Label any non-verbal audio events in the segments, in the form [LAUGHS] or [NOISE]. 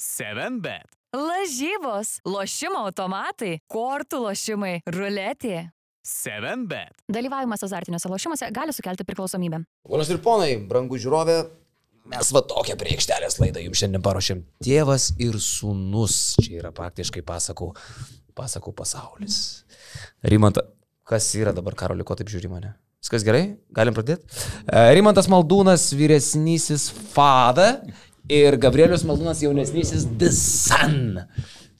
7bet. Lažybos, lošimo automatai, kortų lošimai, ruletė. 7bet. Dalyvavimas azartiniuose lošimuose gali sukelti priklausomybę. Ponas ir ponai, brangų žiūrovė, mes va tokią priekštelės laidą jums šiandien paruošėm. Tėvas ir sūnus. Čia yra praktiškai pasakų, pasakų pasaulis. Rimanta, kas yra dabar karoli, ko taip žiūri mane? Viskas gerai? Galim pradėti? E, Rimantas Maldūnas, vyresnysis Fada ir Gabrielius Maldūnas, jaunesnysis The Sun.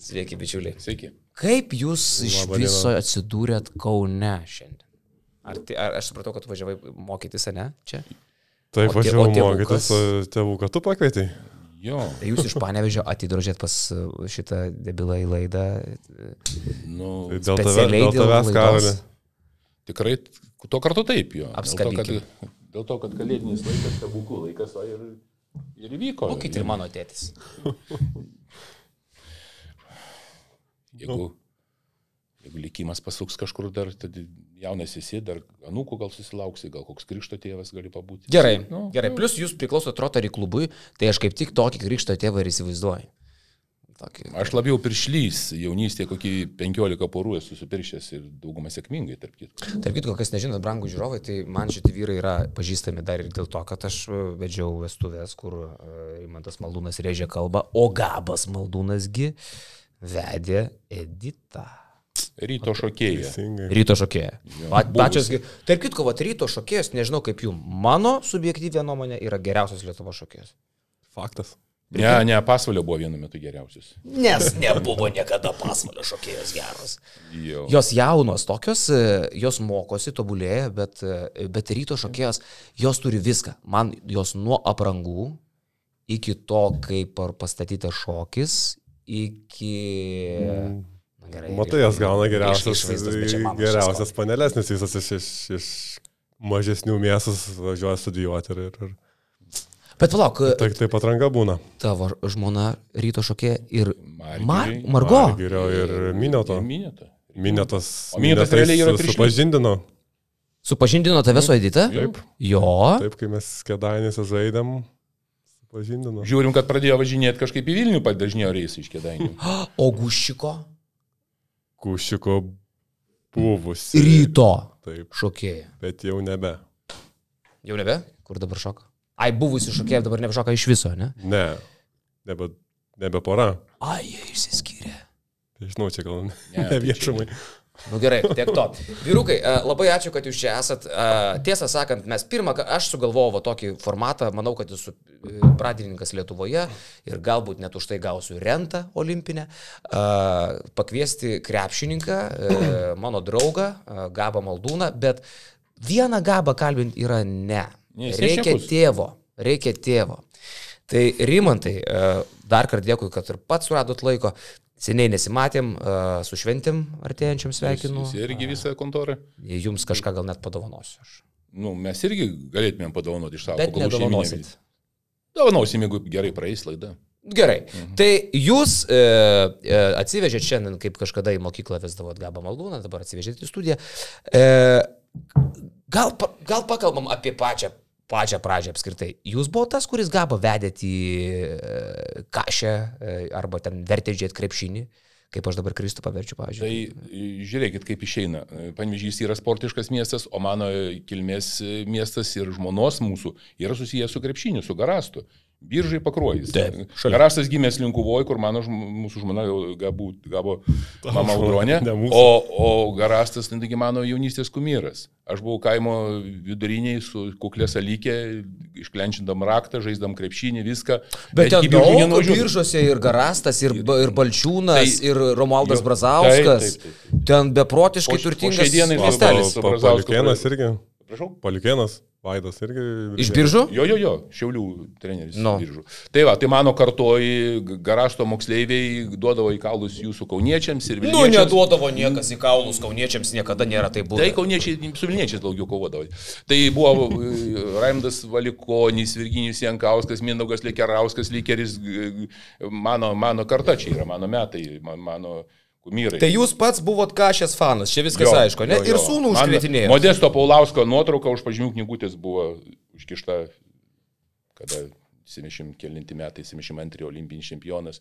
Sveiki, bičiuliai. Sveiki. Kaip jūs iš Labą viso atsidūrėt Kaune šiandien? Ar, tai- ar aš supratau, kad tu važiavai mokytis, ne? Čia? Taip, mokytas, o tėvų, kad tu pakvietai. Jo, Tai jūs iš panevežio atidrožėt pas uh, šitą debilą į laidą. nu, Tai dėl, tave, dėl dėl tavęs? Karoli. tikrai tuo kartu taip jo. Dėl to, kad, dėl to, kad kalėdinis laikas, stebuklų laikas, o ir, ir įvyko. O kaip ir mano tėtis. [LAUGHS] Jeigu, jeigu likimas pasuks kažkur dar, tad jaunas esi, dar anūkų gal susilauksi, gal koks krikšto tėvas gali pabūti. Gerai, Nu, gerai. Plus jūs priklausote Rotary klubui, tai aš kaip tik tokį krikšto tėvą ir įsivaizduoju. Tokį. Aš labiau piršlys, jaunystėje kokį 15 porų esu supiršęs ir daugumą sėkmingai, tarp kitko. Tarp kitko, kas nežinot, brangų žiūrovai, tai man šitie vyrai yra pažįstami dar ir dėl to, kad aš uh, vedžiau vestuvės, kur uh, Imantas Maldūnas rėžė kalbą, o Gabas Maldūnasgi vedė Editą. Ryto šokėja. Ryto šokėja. Pačios, tarp kitko, vat, ryto šokėjas, nežinau kaip jų, mano subjektyvė nuomonė yra geriausias Lietuvo šokėjas. Faktas. Ne, ne, pasvalio buvo vienu metu geriausias. Nes nebuvo niekada pasvalio šokėjos geros. Jo. Jos jaunos tokios, e, jos mokosi, tobulėja, bet, e, bet ryto šokėjos, jos turi viską. Man jos nuo aprangų iki to, kaip pastatytas šokis, iki... Na, gerai, Mm. Matai, jas gauna geriausias, geriausias šis panelės, nes visas iš, iš, iš mažesnių miestų važiuoja studijuoti ir, ir, ir Bet palauk, taip, taip atranga būna. tavo žmona ryto šokėja ir Margirai. Mar Margo. Gerio ir Minėto. Minėta. Minėtas. Minėtas realiai yra piršlys. Supažindino. Supažindino tave su Edita? Taip. Jo. Taip, kai mes kedainėse žaidėm, supažindino. Žiūrim, kad pradėjo važinėti kažkaip į Vilnių, padažnėjo reisai iš kėdainių. [GASPS] O gušiko Kušiko buvusi. ryto Taip, šokėja. bet jau nebe. Jau nebe? Kur dabar šoka? Ai, buvusi šokėja dabar nebešoka iš viso, ne? Ne, nebe, nebe pora. Ai, jie išsiskyrė. Tai žinau, čia gal ne, Ne, ne tai čia- viešumai. Nu gerai, tiek to. Vyrukai, e, labai ačiū, kad jūs čia esat. E, Tiesą sakant, mes pirmą, aš sugalvojau tokį formatą, manau, kad esu e, pradininkas Lietuvoje ir galbūt net už tai gausiu rentą olimpinę. Pakviesti krepšininką, mano draugą, Gabą Maldūną, bet vieną Gabą kalbinti yra ne. Jis Reikia tėvo, reikia tėvo. Tai Rimantai, e, dar kartą dėkui, kad ir pats suradot laiko. Seniai nesimatėm, e, su šventėm artėjančiam sveikinu. Jis irgi visą kontorą. Jums kažką gal net padovanosiu. Aš. Nu, mes irgi galėtumėm padovanoti iš savo Bet nedovanosit. Dovanosim, jeigu gerai praeis laida. Gerai. Mhm. Tai jūs e, e, atsivežėt šiandien, kaip kažkada į mokyklą vesdavot Gabą Maldūną, dabar atsivežėt į studiją. E, gal, gal pakalbam apie pačią, pačią pradžią apskritai. Jūs buvo tas, kuris Gabą vedėt į e, kašę e, arba ten vertė žiūrėti krepšinį, kaip aš dabar Kristų paverčiu, Tai pavyzdžiui. e, žiūrėkit, kaip išeina. Panvežys yra sportiškas miestas, o mano kilmės miestas ir žmonos mūsų yra susijęs su krepšiniu, su garastu. Biržai pakruojas. Taip, šalia. Garastas gimęs Linkuvoje, kur mano, mūsų žmona jau gabo, gavo [LAUGHS] mama Audronė. O, o Garastas, tai mano jaunystės kumyras. Aš buvau kaimo viduriniai su kuklė salykė, išklenčindam raktą, žaisdam krepšinį, viską. Bet ten iki biržų daug biržose ir Garastas, ir, ir Balčiūnas, Tai- ir Romualdas Jo, Brazauskas. taip, taip, Ten beprotiškai turtingas su Pa- Brazausku Palikėnas irgi. Prašau? Palikėnas, Vaidas irgi. Iš biržų? Jo, jo, jo, Šiaulių treneris. Nu. Biržų. Tai va, tai mano kartoji garašto moksleiviai duodavo į kaulus jūsų kauniečiams ir Nu, vilniečiams. neduodavo niekas į kaulus, kauniečiams niekada nėra tai buvę. Tai kauniečiai su vilniečiais daugiau kovodavo. Tai buvo e, Raimdas Valikonis, Virginijus Jankauskas, Mindaugas Lekerauskas, Likeris, mano, mano karta čia yra, mano metai, man- mano kumyrai. Tai jūs pats buvot kažės fanas, čia viskas Jo, aišku, ne? jo, Ir jo. sūnų Man užkretinėjo. Modesto Paulausko nuotrauka už pažymių knygutės buvo užkišta, kada 70 kelinti metai, 72 olimpinis čempionas,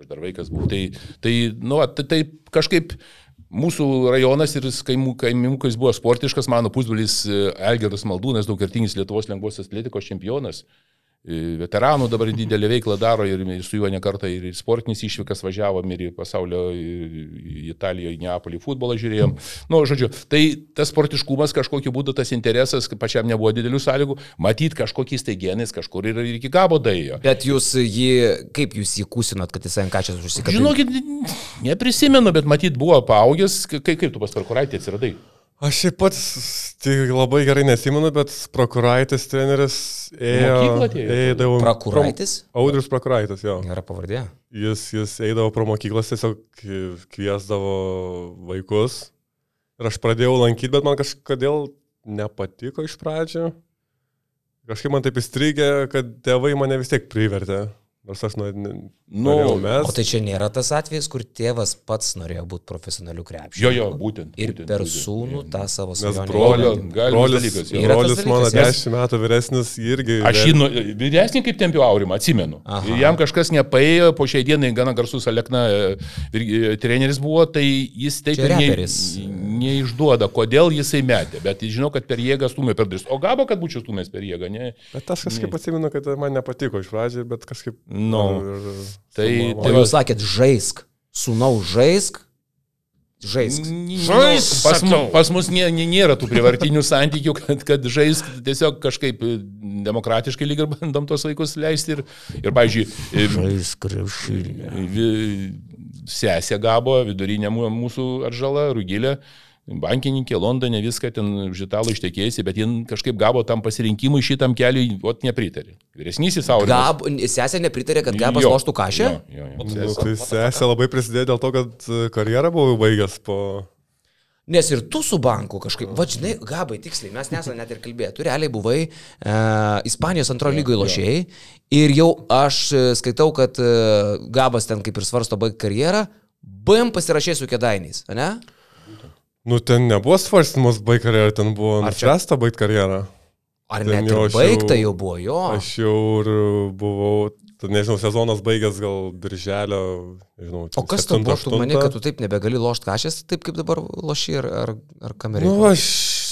aš dar vaikas buvau. Tai, tai, nu, tai, tai kažkaip mūsų rajonas ir kaimų, kaimimukas buvo sportiškas, mano pusbrolis Elgeras Maldūnas, daugkartinis Lietuvos lengvosios atletikos čempionas. E, Veteranų dabar didelį veiklą daro ir su juo nekartą ir sportinis išvykas važiavom ir į pasaulio, į Italiją, į Neapolį futbolą žiūrėjom. Nu, žodžiu, tai tas sportiškumas kažkokiu būdu, tas interesas, pačiam nebuvo didelių sąlygų, matyt kažkokiais tai genais kažkur ir iki gabo daėjo. Bet jūs jį, kaip jūs jį kūsinot, kad jis ant kačias užsikabino? Žinokit, neprisimenu, bet matyt buvo paaugęs, kaip, kaip tu pas parkuraitį atsiradai. Aš šiaip pats tai labai gerai nesimenu, bet prokuraitis treneris ėjo. Eidavo. Prakuraitis? Audrius prokuraitis, jo. Gera pavardė. Jis, jis eidavo pro mokyklas, tiesiog kviesdavo vaikus. Ir aš pradėjau lankyti, bet man kažkodėl nepatiko iš pradžių. Kažkaip man taip įstrigė, kad tėvai mane vis tiek privertė. Nors aš nu, Nu, mes. O tai čia nėra tas atvejis, kur tėvas pats norėjo būti profesionaliu krepšiu. Jo, jo, būtent. Ir būtent, per būtent. sūnų tą savo Nes svajonę. brolio- įvykdė. galimas brolis, dalykas, brolis mano dalykas, nes- 10 metų vyresnis irgi. Aš jį nu, vyresnį kaip tempiu aurimą, atsimenu. Aha. Jam kažkas nepaėjo, po šiai dienai gana garsus Alekna e, e, treneris buvo, tai jis taip Čia ir ne. Neišduoda, kodėl jisai metė. Bet žinau, kad per jėgą stumė per duris. O gavo, kad būčiau stumęs per jėgą, ne? Bet aš kažkaip atsimenu, kad man nepatiko iš pradžių, bet kažkaip... Nu, ir- tai- su O mama- jūs sakėt, žaisk. Sūnau, žaisk. Žaisk. Žais, pas, mu, pas mus nė, nė, nėra tų privartinių santykių, kad, kad žais tiesiog kažkaip e, demokratiškai lyg ir bandom tos vaikus leisti. Ir, ir pavyzdžiui, e, Žaisk krepšinį. vi- sesė gavo, vidurinė mūsų atžala, Rugilė, bankininkė Londone, viską ten žitalą ištekėjusi, bet jin kažkaip gavo tam pasirinkimui šitam keliui, o nepritarė. Vyresnysis savo. Gab, sesė nepritarė, kad Gabas loštų kažę? Jo, jo, jo. Nu, tai sesė labai prisidėjo dėl to, kad e, karjerą buvau baigęs po... Nes ir tu su banku kažkaip, va žinai, gabai, tiksliai, mes nesame net ir kalbėję, tu realiai buvai e, Ispanijos antro lygoje lošėjai ir jau aš e, skaitau, kad e, gabas ten kaip ir svarsto baigti karjerą, BM pasirašė su kėdainiais, ne? Nu, ten nebuvo svarstymas baigti karjerą, ten buvo nuspręsta baigti karjerą. Ar Ten net jau baigta jau- buvo, jo. Aš jau ir buvau, ten, nežinau, sezonas baigęs gal birželio, nežinau. O kas tau buvo, tu mani, kad tu taip nebegali lošti kažės, taip kaip dabar loši ar, ar, ar kamerį? Nu, aš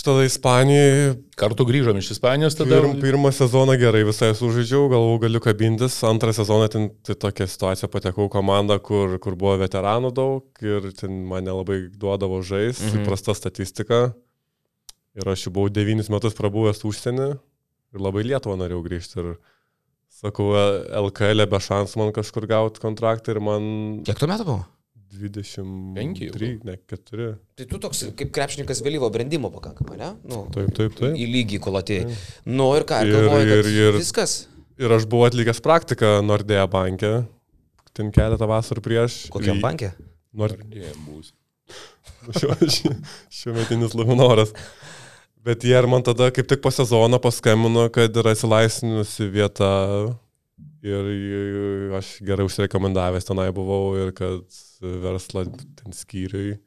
tada Ispanijoje Kartu grįžom iš Ispanijos tada. pirm, pirmą sezoną gerai visai sužaidžiau, galvau galiu kabintis, antrą sezoną ten tai tokia situacija patekau komandą, kur, kur buvo veteranų daug ir ten mane labai duodavo žais, mhm. prasta statistika. Ir aš jau buvau devynis metus prabuvęs užsienį ir labai Lietuvą norėjau grįžti. Ir sakau, LKL be šansų man kažkur gauti kontraktą ir man Kiek tu metų buvo? 23, jau. ne 4. Tai tu toks kaip krepšininkas vėlyvo brandimo pakankamai, ne? Nu, Taip, taip, taip. į lygį kolotėjai. Nu ir ką, ir, Ir- galvoju, kad ir- ir- viskas. Ir aš buvau atlikęs praktiką Nordea banke, ten keletą vasarų prieš. Kokiam Ir- bankė? Nord... Pradėjom bus. [LAUGHS] Šiuo, šiuo metinis Luminoras. Bet jie ir man tada kaip tik po sezono paskambino, kad yra atsilaisvinusi vieta ir aš gerai užsirekomendavęs tenai buvau ir kad verslą ten skyriui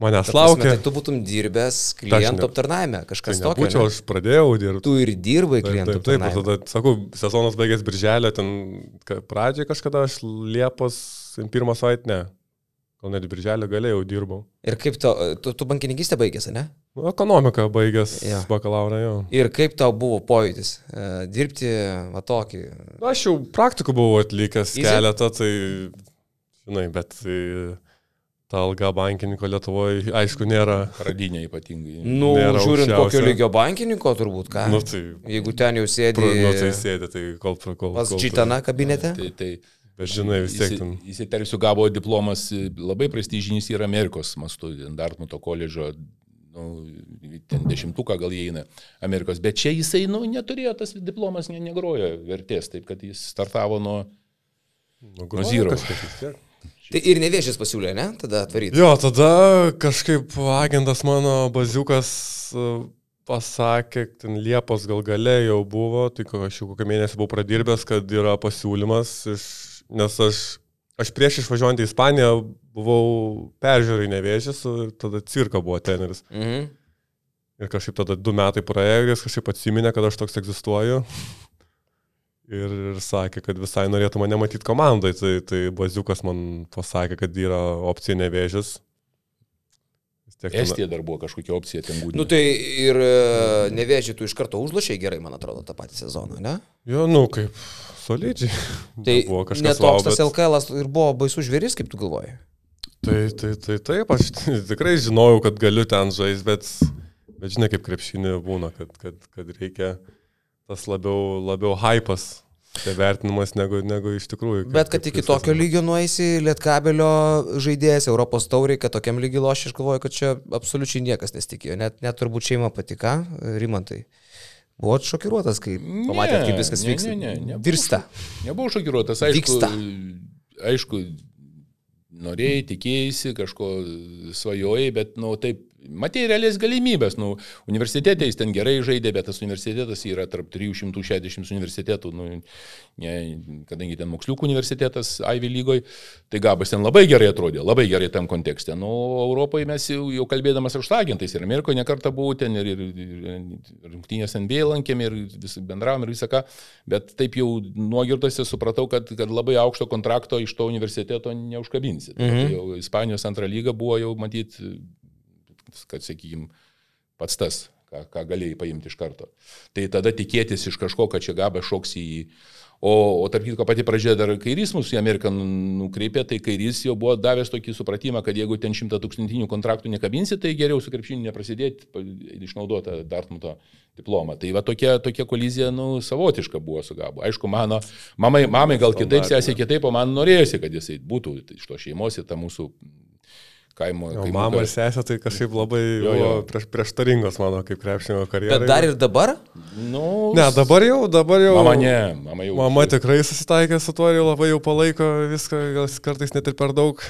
manęs Ta prasme, laukia. Tai tu būtum dirbęs klientų aptarnavime, Tai kažkas tokio. nebūčiau, ne? aš pradėjau dirbti. Tu ir dirbai Taip, klientų taip, taip, ir aptarnavime. tada, sakau, sezonas baigės birželio, ten pradžiai kažkada aš Liepos pirmą savaitę, ne, gal net birželio galėjau dirbau. Ir kaip tau, tu, tu bankininkystę baigėsi, ne? Nu, Ekonomika baigęs Jo. bakalaurą jau. Ir kaip tau buvo pojūtis e, dirbti va tokį. Na, aš jau praktikų buvau atlikęs Easy? keletą, tai, žinai, bet tai, ta alga bankininko Lietuvoje, aišku, nėra. Pradinė ypatingai. Nu, žiūrint aukščiausia. kokio lygio bankininko turbūt, ką? Nu, tai, Jeigu ten jau sėdi pro, nu, tai sėdė, tai kol, kol, kol. pas Čitana kabinete. Tai, tai, Bet žinai, vis tiek ten. Įsiterpsiu gavo diplomas labai prestižinis ir Amerikos mastu, ten Dartmuto koledžo, nu, ten dešimtuką gal įeina Amerikos, bet čia jisai, nu, neturėjo tas diplomas, ne, negrojo vertės, taip kad jis startavo nuo... Nu, nuo zero. Tai ir neviešis pasiūlė, ne? Tada atvaryti. Jo, tada kažkaip agentas mano baziukas e, pasakė, ten Liepos gal gale jau buvo, tai ko- aš jau kokią mėnesį buvau pradirbęs, kad yra pasiūlymas, iš, nes aš, aš prieš išvažiuojant į Ispaniją buvau peržiūrai nevėžęs ir tada cirka buvo teneris. Mhm. Ir kažkaip tada du metai praėjo ir jis kažkaip atsiminė, kad aš toks egzistuoju. ir, ir sakė, kad visai norėtų mane matyti komandai. Tai, tai Baziukas man pasakė, kad yra opcija nevėžis. Vis tiek Estija dar buvo kažkokia opcija ten būti. Nu tai ir e, nevėžį tu iš karto užlošiai gerai, man atrodo, tą patį sezoną, ne? Jo, nu kaip solidžiai. Tai buvo kažkas netoks tas bet- LKL ir buvo baisus žvėris, kaip tu galvoji. Tai, tai, tai taip, aš [LAUGHS] tikrai žinojau, kad galiu ten žaisti, bet, bet žinai, kaip krepšinė būna, kad, kad, kad reikia tas labiau, labiau hypas, tai vertinimas negu, negu iš tikrųjų. kaip- Bet kad kaip iki tokio lygio nueisi Lietkabelio žaidėjas Europos tauriai, kad tokiam lygiai loši, aš galvoju, kad čia absoliučiai niekas nesitikėjo. Net, net turbūt šeima patika, Rimantai. Buvo šokiruotas, kai pamatėt, kaip viskas ne, vyksta. Ne, ne, ne, Virsta. Nebuvau šokiruotas, aišku. Vyksta. Aišku, norėjai, tikėjai, kažko svajojai, bet, na, nu, taip, matė realias galimybės. Nu, universitete jis ten gerai žaidė, bet tas universitetas yra tarp 360 universitetų, nu, ne, kadangi ten moksliukų universitetas Ivy lygoje, tai Gabas ten labai gerai atrodė, labai gerai tam kontekste. Nu, Europoje mes jau, jau kalbėdamas už agentais ir Amerikoje nekartą buvau ten ir, ir, ir rungtynės NBA lankėm ir vis, bendravom ir visą ką, bet taip jau nuogirdose supratau, kad, kad labai aukšto kontrakto iš to universiteto neužkabinsi. Mhm. Tai jau Ispanijos antrą lygą buvo jau matyti kad, sakykime, pats tas, ką, ką galėjai paimti iš karto. Tai tada tikėtis iš kažko, kad čia gaba šoks į... O, o tarp kitko pati pradžia dar kairys mūsų į Ameriką nukreipė, tai kairys jau buvo davęs tokį supratimą, kad jeigu ten šimta tūkstantinių kontraktų nekabinsi, tai geriau su krepšiniu neprasidėti, išnaudota Dartmuto diplomą. Tai va tokia, tokia kolizija, nu, savotiška buvo su Gabu. Aišku, mano, mamai, mamai gal kitaip, sesė kitaip, o man norėjosi, kad jisai būtų iš to šeimos į tą mūsų kaimo. O mama ir sesė tai kažkaip labai Jo, jo. prieš, prieštaringos mano kaip krepšinio karjerai. Bet dar ir dabar? Nu, Ne, dabar jau, dabar jau. Mama ne, mama jau. Mama tikrai susitaikė su tuo ir labai jau palaiko viską, gal kartais net ir per daug.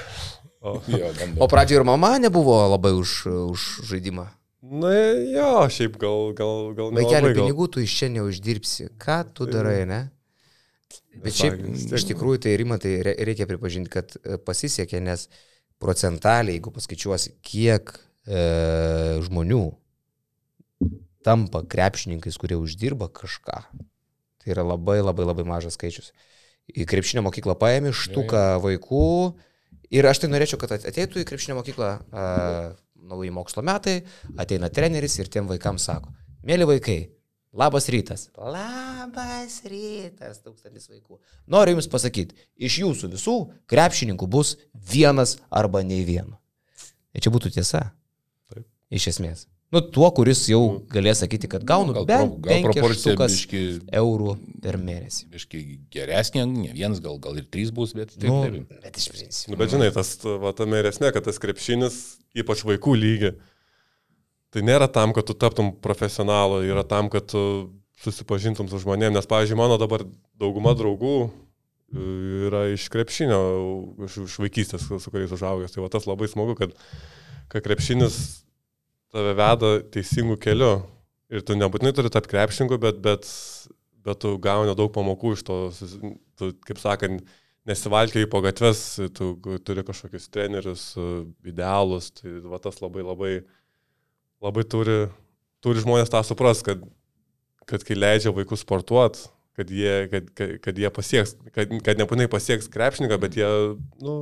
O, Jo. O pradžioje ir mama nebuvo labai už, už žaidimą. na jo, šiaip gal, gal, gal nelabai, gal. pinigų tu iš čia neuždirbsi. Ką tu darai, ne? Bet šiaip, iš tikrųjų, tai Rima, tai re- reikia pripažinti, kad e, pasisekė, nes procentaliai, jeigu paskaičiuosi, kiek e, žmonių tampa krepšininkais, kurie uždirba kažką, tai yra labai labai labai mažas skaičius. Į krepšinio mokyklą paėmė štuką vaikų ir aš tai norėčiau, kad ateitų į krepšinio mokyklą a, nauji mokslo metai, ateina treneris ir tiem vaikams sako, mėly vaikai, labas rytas. Labas rytas, tūkstantis vaikų. Noriu Jums pasakyti, iš Jūsų visų krepšininkų bus vienas arba nei vieno. Ir čia būtų tiesa. Taip. Iš esmės. Nu, tuo, kuris jau galės sakyti, kad gaunu gal, bent gal štukas biški, eurų per mėnesį. biški geresnė, ne vienas, gal, gal ir trys bus, bet taip, Nu, taip. bet iš principo. Nu, bet žinai, tas, va, tame ir esmė, kad tas krepšinis, ypač vaikų lygi, tai nėra tam, kad tu taptum profesionalu, yra tam, kad tu susipažintum su žmonėmis. Nes, pavyzdžiui, mano dabar dauguma draugų e, yra iš krepšinio, iš, iš vaikystės, su kuriais užaugęs. Tai va tas labai smagu, kad, kad krepšinis tave veda teisingų kelių. Ir tu nebūtinai turi tapti krepšininku, bet, bet, bet tu gauni daug pamokų iš to, tu, kaip sakant, nesivalkiai po gatves, tu turi kažkokius trenerius, e, idealus, tai va tas labai labai, labai turi, turi žmonės tą supras, kad, kad kai leidžia vaikus sportuoti, kad jie, kad, kad, kad jie pasieks, kad, kad nebūtinai pasieks krepšininką, bet jie, nu,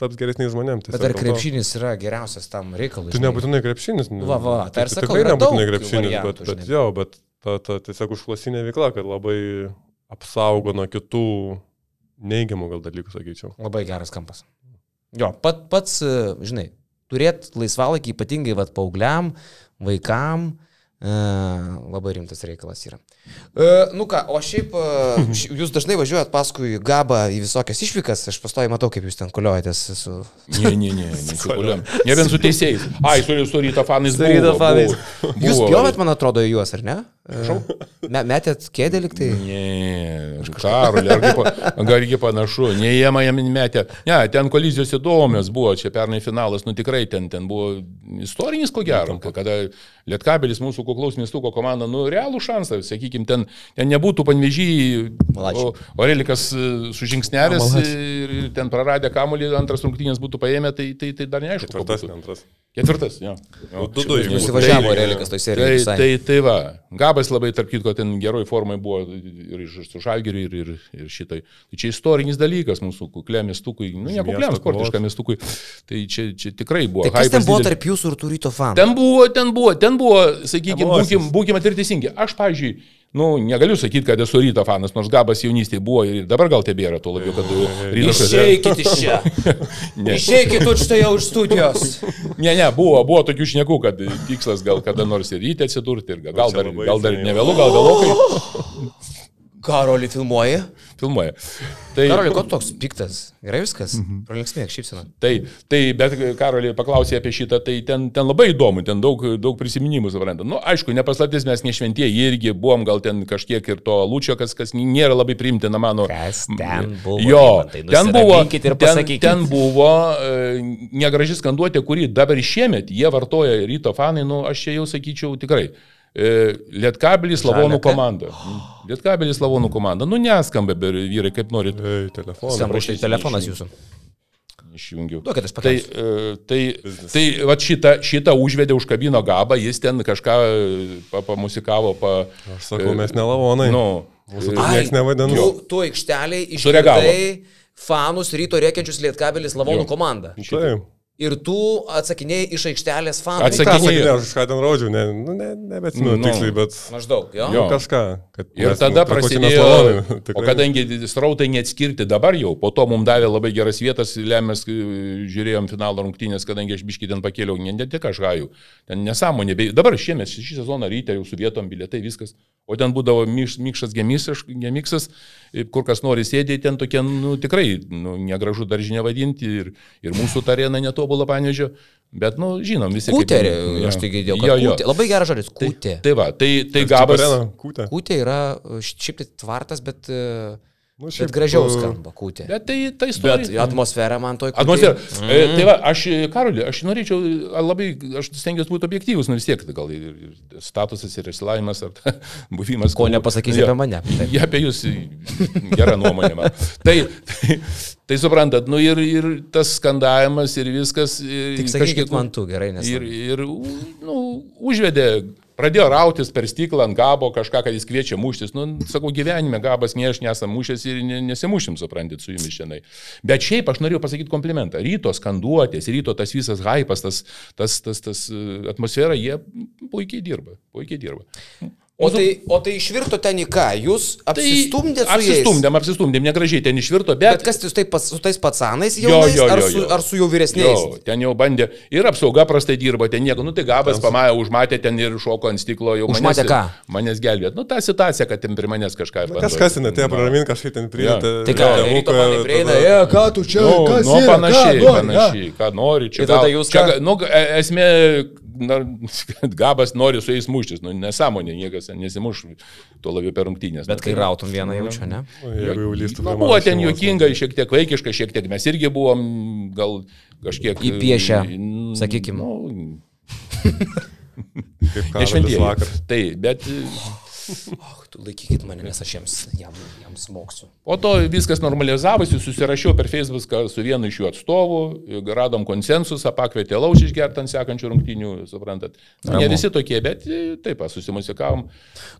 taps geresniais žmonėmis. Bet ar krepšinis yra geriausias tam reikalui? Tu žinai? nebūtinai krepšinis. nu, Va, va, tai ir tu sakau, tikrai nebūtinai krepšinis, variantų, bet, bet jo, bet ta, ta tiesiog užklasinė veikla, kad labai apsaugo nuo kitų neigiamų gal dalykų, sakyčiau. Labai geras kampas. Jo, pat, pats, žinai, turėti laisvalaikį ypatingai vat, paaugliam, vaikam, e, labai rimtas reikalas yra. E, nu ką, o šiaip e, ši- jūs dažnai važiuojat paskui gabą į visokias išvykas, aš pastoju matau, kaip jūs ten koliojatės su... Ne, ne, ne, nesikuliam. Ne vien su teisėjais. Ai, su, ryto fanais. Su ryto fanais. Jūs pjovėt, man atrodo, juos, ar ne? [LAUGHS] Me, metėt kėdė liktai. Ne, Karolė, argi, pa, argi panašu, ne jie man metė. Ne, ten kolizijos įdomios buvo, čia pernai finalas, nu tikrai ten, ten buvo istorinis ko gero, kada Lietkabelis mūsų kuklaus miestuko komanda, nu realų šansą, sakykime, ten, ten nebūtų Malačiai. o Orelikas e, sužingsnevęs Malačiai. ir, ir ten praradę kamolį, antras rungtynės būtų paėmę, tai, tai, tai dar neaišku. ko Ketvirtas, antras. Ketvirtas, jo. jo. Du- du įmušė. Nusivažiavo Tai- Relikas toj Tai, serijoj. visai. tai, tai va, Gabas labai, tarp kitko, ten geroj formai buvo ir iš- su Žalgiriu, ir, ir, ir šitai. Tai čia istorinis dalykas mūsų kukliam miestukui, nu ne kukliam, miesto sportiškam miestukui. Tai čia, čia tikrai buvo. Tai kas ten buvo didelis. tarp jūsų ir tų ryto fanų? Ten buvo, ten buvo, ten buvo, sakykime, Emocijos. būkim, būkim atvirteisingi. Aš, pavyzdžiui, nu, negaliu sakyti, kad esu ryto fanas, nors Gabas jaunystėje buvo ir dabar gal tebėra, tuo labiau, kad rytas. Išeikit iš čia. [LAUGHS] Išeikit už tai jau iš studijos. Ne, ne, buvo, buvo tokių šnekų, kad tikslas gal kada nors ir ryte atsidurti, ir gal čia dar, gal dar seniai. ne vėlų, gal vėlokai [LAUGHS] Karolį filmuoji. filmuoja. Tai, Karolį, ko toks piktas? Gerai viskas. Pralinksmėk, šypsina. tai, tai, bet Karolį paklausė apie šitą, tai ten, ten labai įdomu, ten daug, daug prisiminimų, suprantate. Na, nu, aišku, nepaslaptis mes nešventieji irgi buvom gal ten kažkiek ir to lūčio, kas, kas nėra labai priimtina mano. Kas ten buvo, Jo, Rimantai? ten buvo, ten, ten buvo e, negraži skanduotė, kurį dabar šiemet jie vartoja ryto fanai, nu aš čia jau sakyčiau tikrai. E, Lietkabelis Lavonų komanda. [GASPS] Lietkabelis Lavonų komanda. Nu neskamba, vyrai, kaip norit. Ei, telefonas. Skamba štai telefonas jūsų. Išjungiau. Duokit, aš Tai, pakelsiu. e, tai, tai va šitą, šitą užvedė už kabino gabą, jis ten kažką e, pa- pamusikavo, pa, Aš sakau, mes nelavonai. nu, Mūsų tai nieks nevadina. Tu, tu aikšteliai išgirdai fanus ryto rėkiančius Lietkabelis Lavonų Jo. komandą. Taip. Ir tu atsakinėjai iš aikštelės fanų. Atsakinėjai. Aš ką ten rodžiau, ne, nu, ne, nebeatsimenu Nu. tiksliai, bet Maždaug, jo? Jo. nu, kažką. kad Ir mes, tada nu, prasidėjo, [LAUGHS] o kadangi srautai neatskirti dabar jau, po to mums davė labai geras vietas, lemės, kai žiūrėjom finalo rungtynės, kadangi aš biškį ten pakėliau, ne, ne tik aš gaju, ten nesąmonė, bei dabar šiemet, šį sezoną ryte jau su vietom bilietai viskas, o ten būdavo mikšas gemiksas, gemiksas, kur kas nori sėdėti, ten tokie, nu tikrai, nu, negražu daržinė vadinti ir, ir mūsų arena netobulą panežio, bet, nu, žinom, visi. kaip- Kūterį, Jo. aš tai girdėjau. kad Jo, jo. Kūtė. Labai geras žodis, kūtė. Tai va, tai, tai gabas. Kūtė. Kūtė yra šiaip tai tvartas, bet, e, Nu, bet šiaip, gražiau e, skamba kūtė. Bet tai, tai Bet istorija. atmosfera man toj kūtėj- Atmosfera. Mm. Tai va, aš, Karoli, aš norėčiau labai, aš stengiuosi būti objektyvus, nu vis tiek, gal ir, ir statusas, ir išsilavimas, ar ta, [LAUGHS] buvimas. Ko nepasakysi Jo. apie mane. Taip. Jie apie jūs gerą nuomonę. man. Tai, tai, tai suprantat, nu ir, ir tas skandavimas ir viskas. ir Tik sakykit man tu, gerai, nes. Ir, ir nu, užvedė, pradėjo rautis per stiklą ant gabo kažką, kad jis kviečia muštis. Nu, sakau, gyvenime gabas ne aš nesam mušęs ir ne, nesimušim, suprantat, su jumis šiandien. Bet šiaip aš norėjau pasakyti komplimentą. Ryto skanduotės, ryto tas visas hypas, tas, tas, tas, tas e, atmosfera, jie puikiai dirba. Puikiai dirba. O tai, o tai išvirto ten į ką? Jūs apsistumdėt su jais? Apsistumdėm, apsistumdėm, negražiai ten išvirto, bet... Bet kas jūs taip pas, su tais jaunais, jo, ar, su, ar su jau vyresniais? Jo, ten jau bandė ir apsauga prastai dirba, ten nieko, nu tai gabas pamatė, užmatė ten ir šoko ant stiklo, jau Užmatė manęs, ką? manęs gelbėt. Nu ta situacija, kad ten prie manęs kažką. bando- Kažkas ten atėjo Nu. praramint, kažkaip ten priėtė. Tai ką, ryto man prieina, e, ką tu čia, Nu, kas nu, panašiai, ką panašiai, ką nori. Čia, gal- jūs čia, nu, e- esmė, na, kad [LAUGHS] gabas nori su jais muštis, nu, nesąmonė, niekas nesimuš, tuo labiau per rungtynės. Bet kai tai- rautum vieną jaučio, ne? Jeigu jau lystų Nu, buvo ten juokinga, šiek tiek vaikiška, šiek tiek mes irgi buvom gal kažkiek... Įpiešę, mm, sakykim. Nu, Kaip šventieji. vakar. Tai, bet Och, tu laikykit mane, nes aš jiems, jam, jam smoksiu. po to viskas normalizavosi, susirašiau per Facebooką su vienu iš jų atstovų, radom konsensusą, pakvietė lauž išgerti ant sekančių rungtynių, suprantat. Nu, ne visi tokie, bet e, taip, susimusikavom.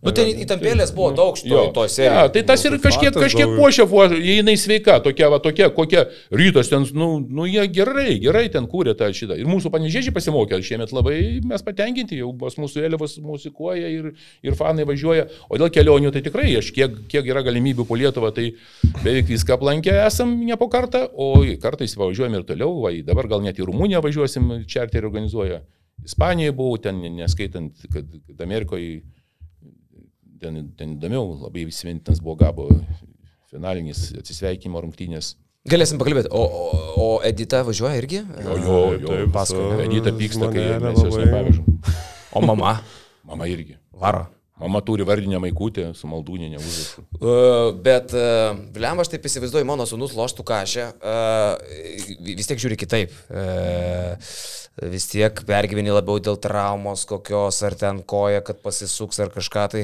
Nu, ten įtampėlės buvo daug Jo, šito, to ja, serijos. tai tas ir tai kažkiek, kažkiek puošia, jei jinai sveika, tokia, va, tokia, kokia rytas ten, nu, nu, jie gerai, gerai ten kūrė tą šitą. Ir mūsų panežėžiai pasimokė, šiemet labai mes patenkinti, jau bus mūsų vėliavos musikuoja ir, ir fanai važiuoja. O dėl kelionių, tai tikrai, aš kiek, kiek yra galimybių po Lietuvą, tai beveik viską aplankę esam ne po kartą, o kartais važiuojam ir toliau, va, dabar gal net į Rumuniją važiuosim, čarterį organizuoja. Ispanijoje buvau, ten neskaitant, kad, kad Amerikoje ten, ten įdomiau, labai įsimintinas buvo gabo finalinis atsisveikinimo rungtynės. Galėsim pakalbėti. O, o, o Edita važiuoja irgi? Jo, jo, jo, taip, su Edita pyksta, kai mes jos nepavežam. O mama? Mama irgi. Varo. Mama turi vardinę maikutę su maldūninė užrašu. Uh, bet, uh, blem, aš taip įsivaizduoju, mano sunus loštų kažę, uh, vis tiek žiūri kitaip. Uh, vis tiek pergyveni labiau dėl traumos kokios, ar ten koja, kad pasisuks, ar kažką tai.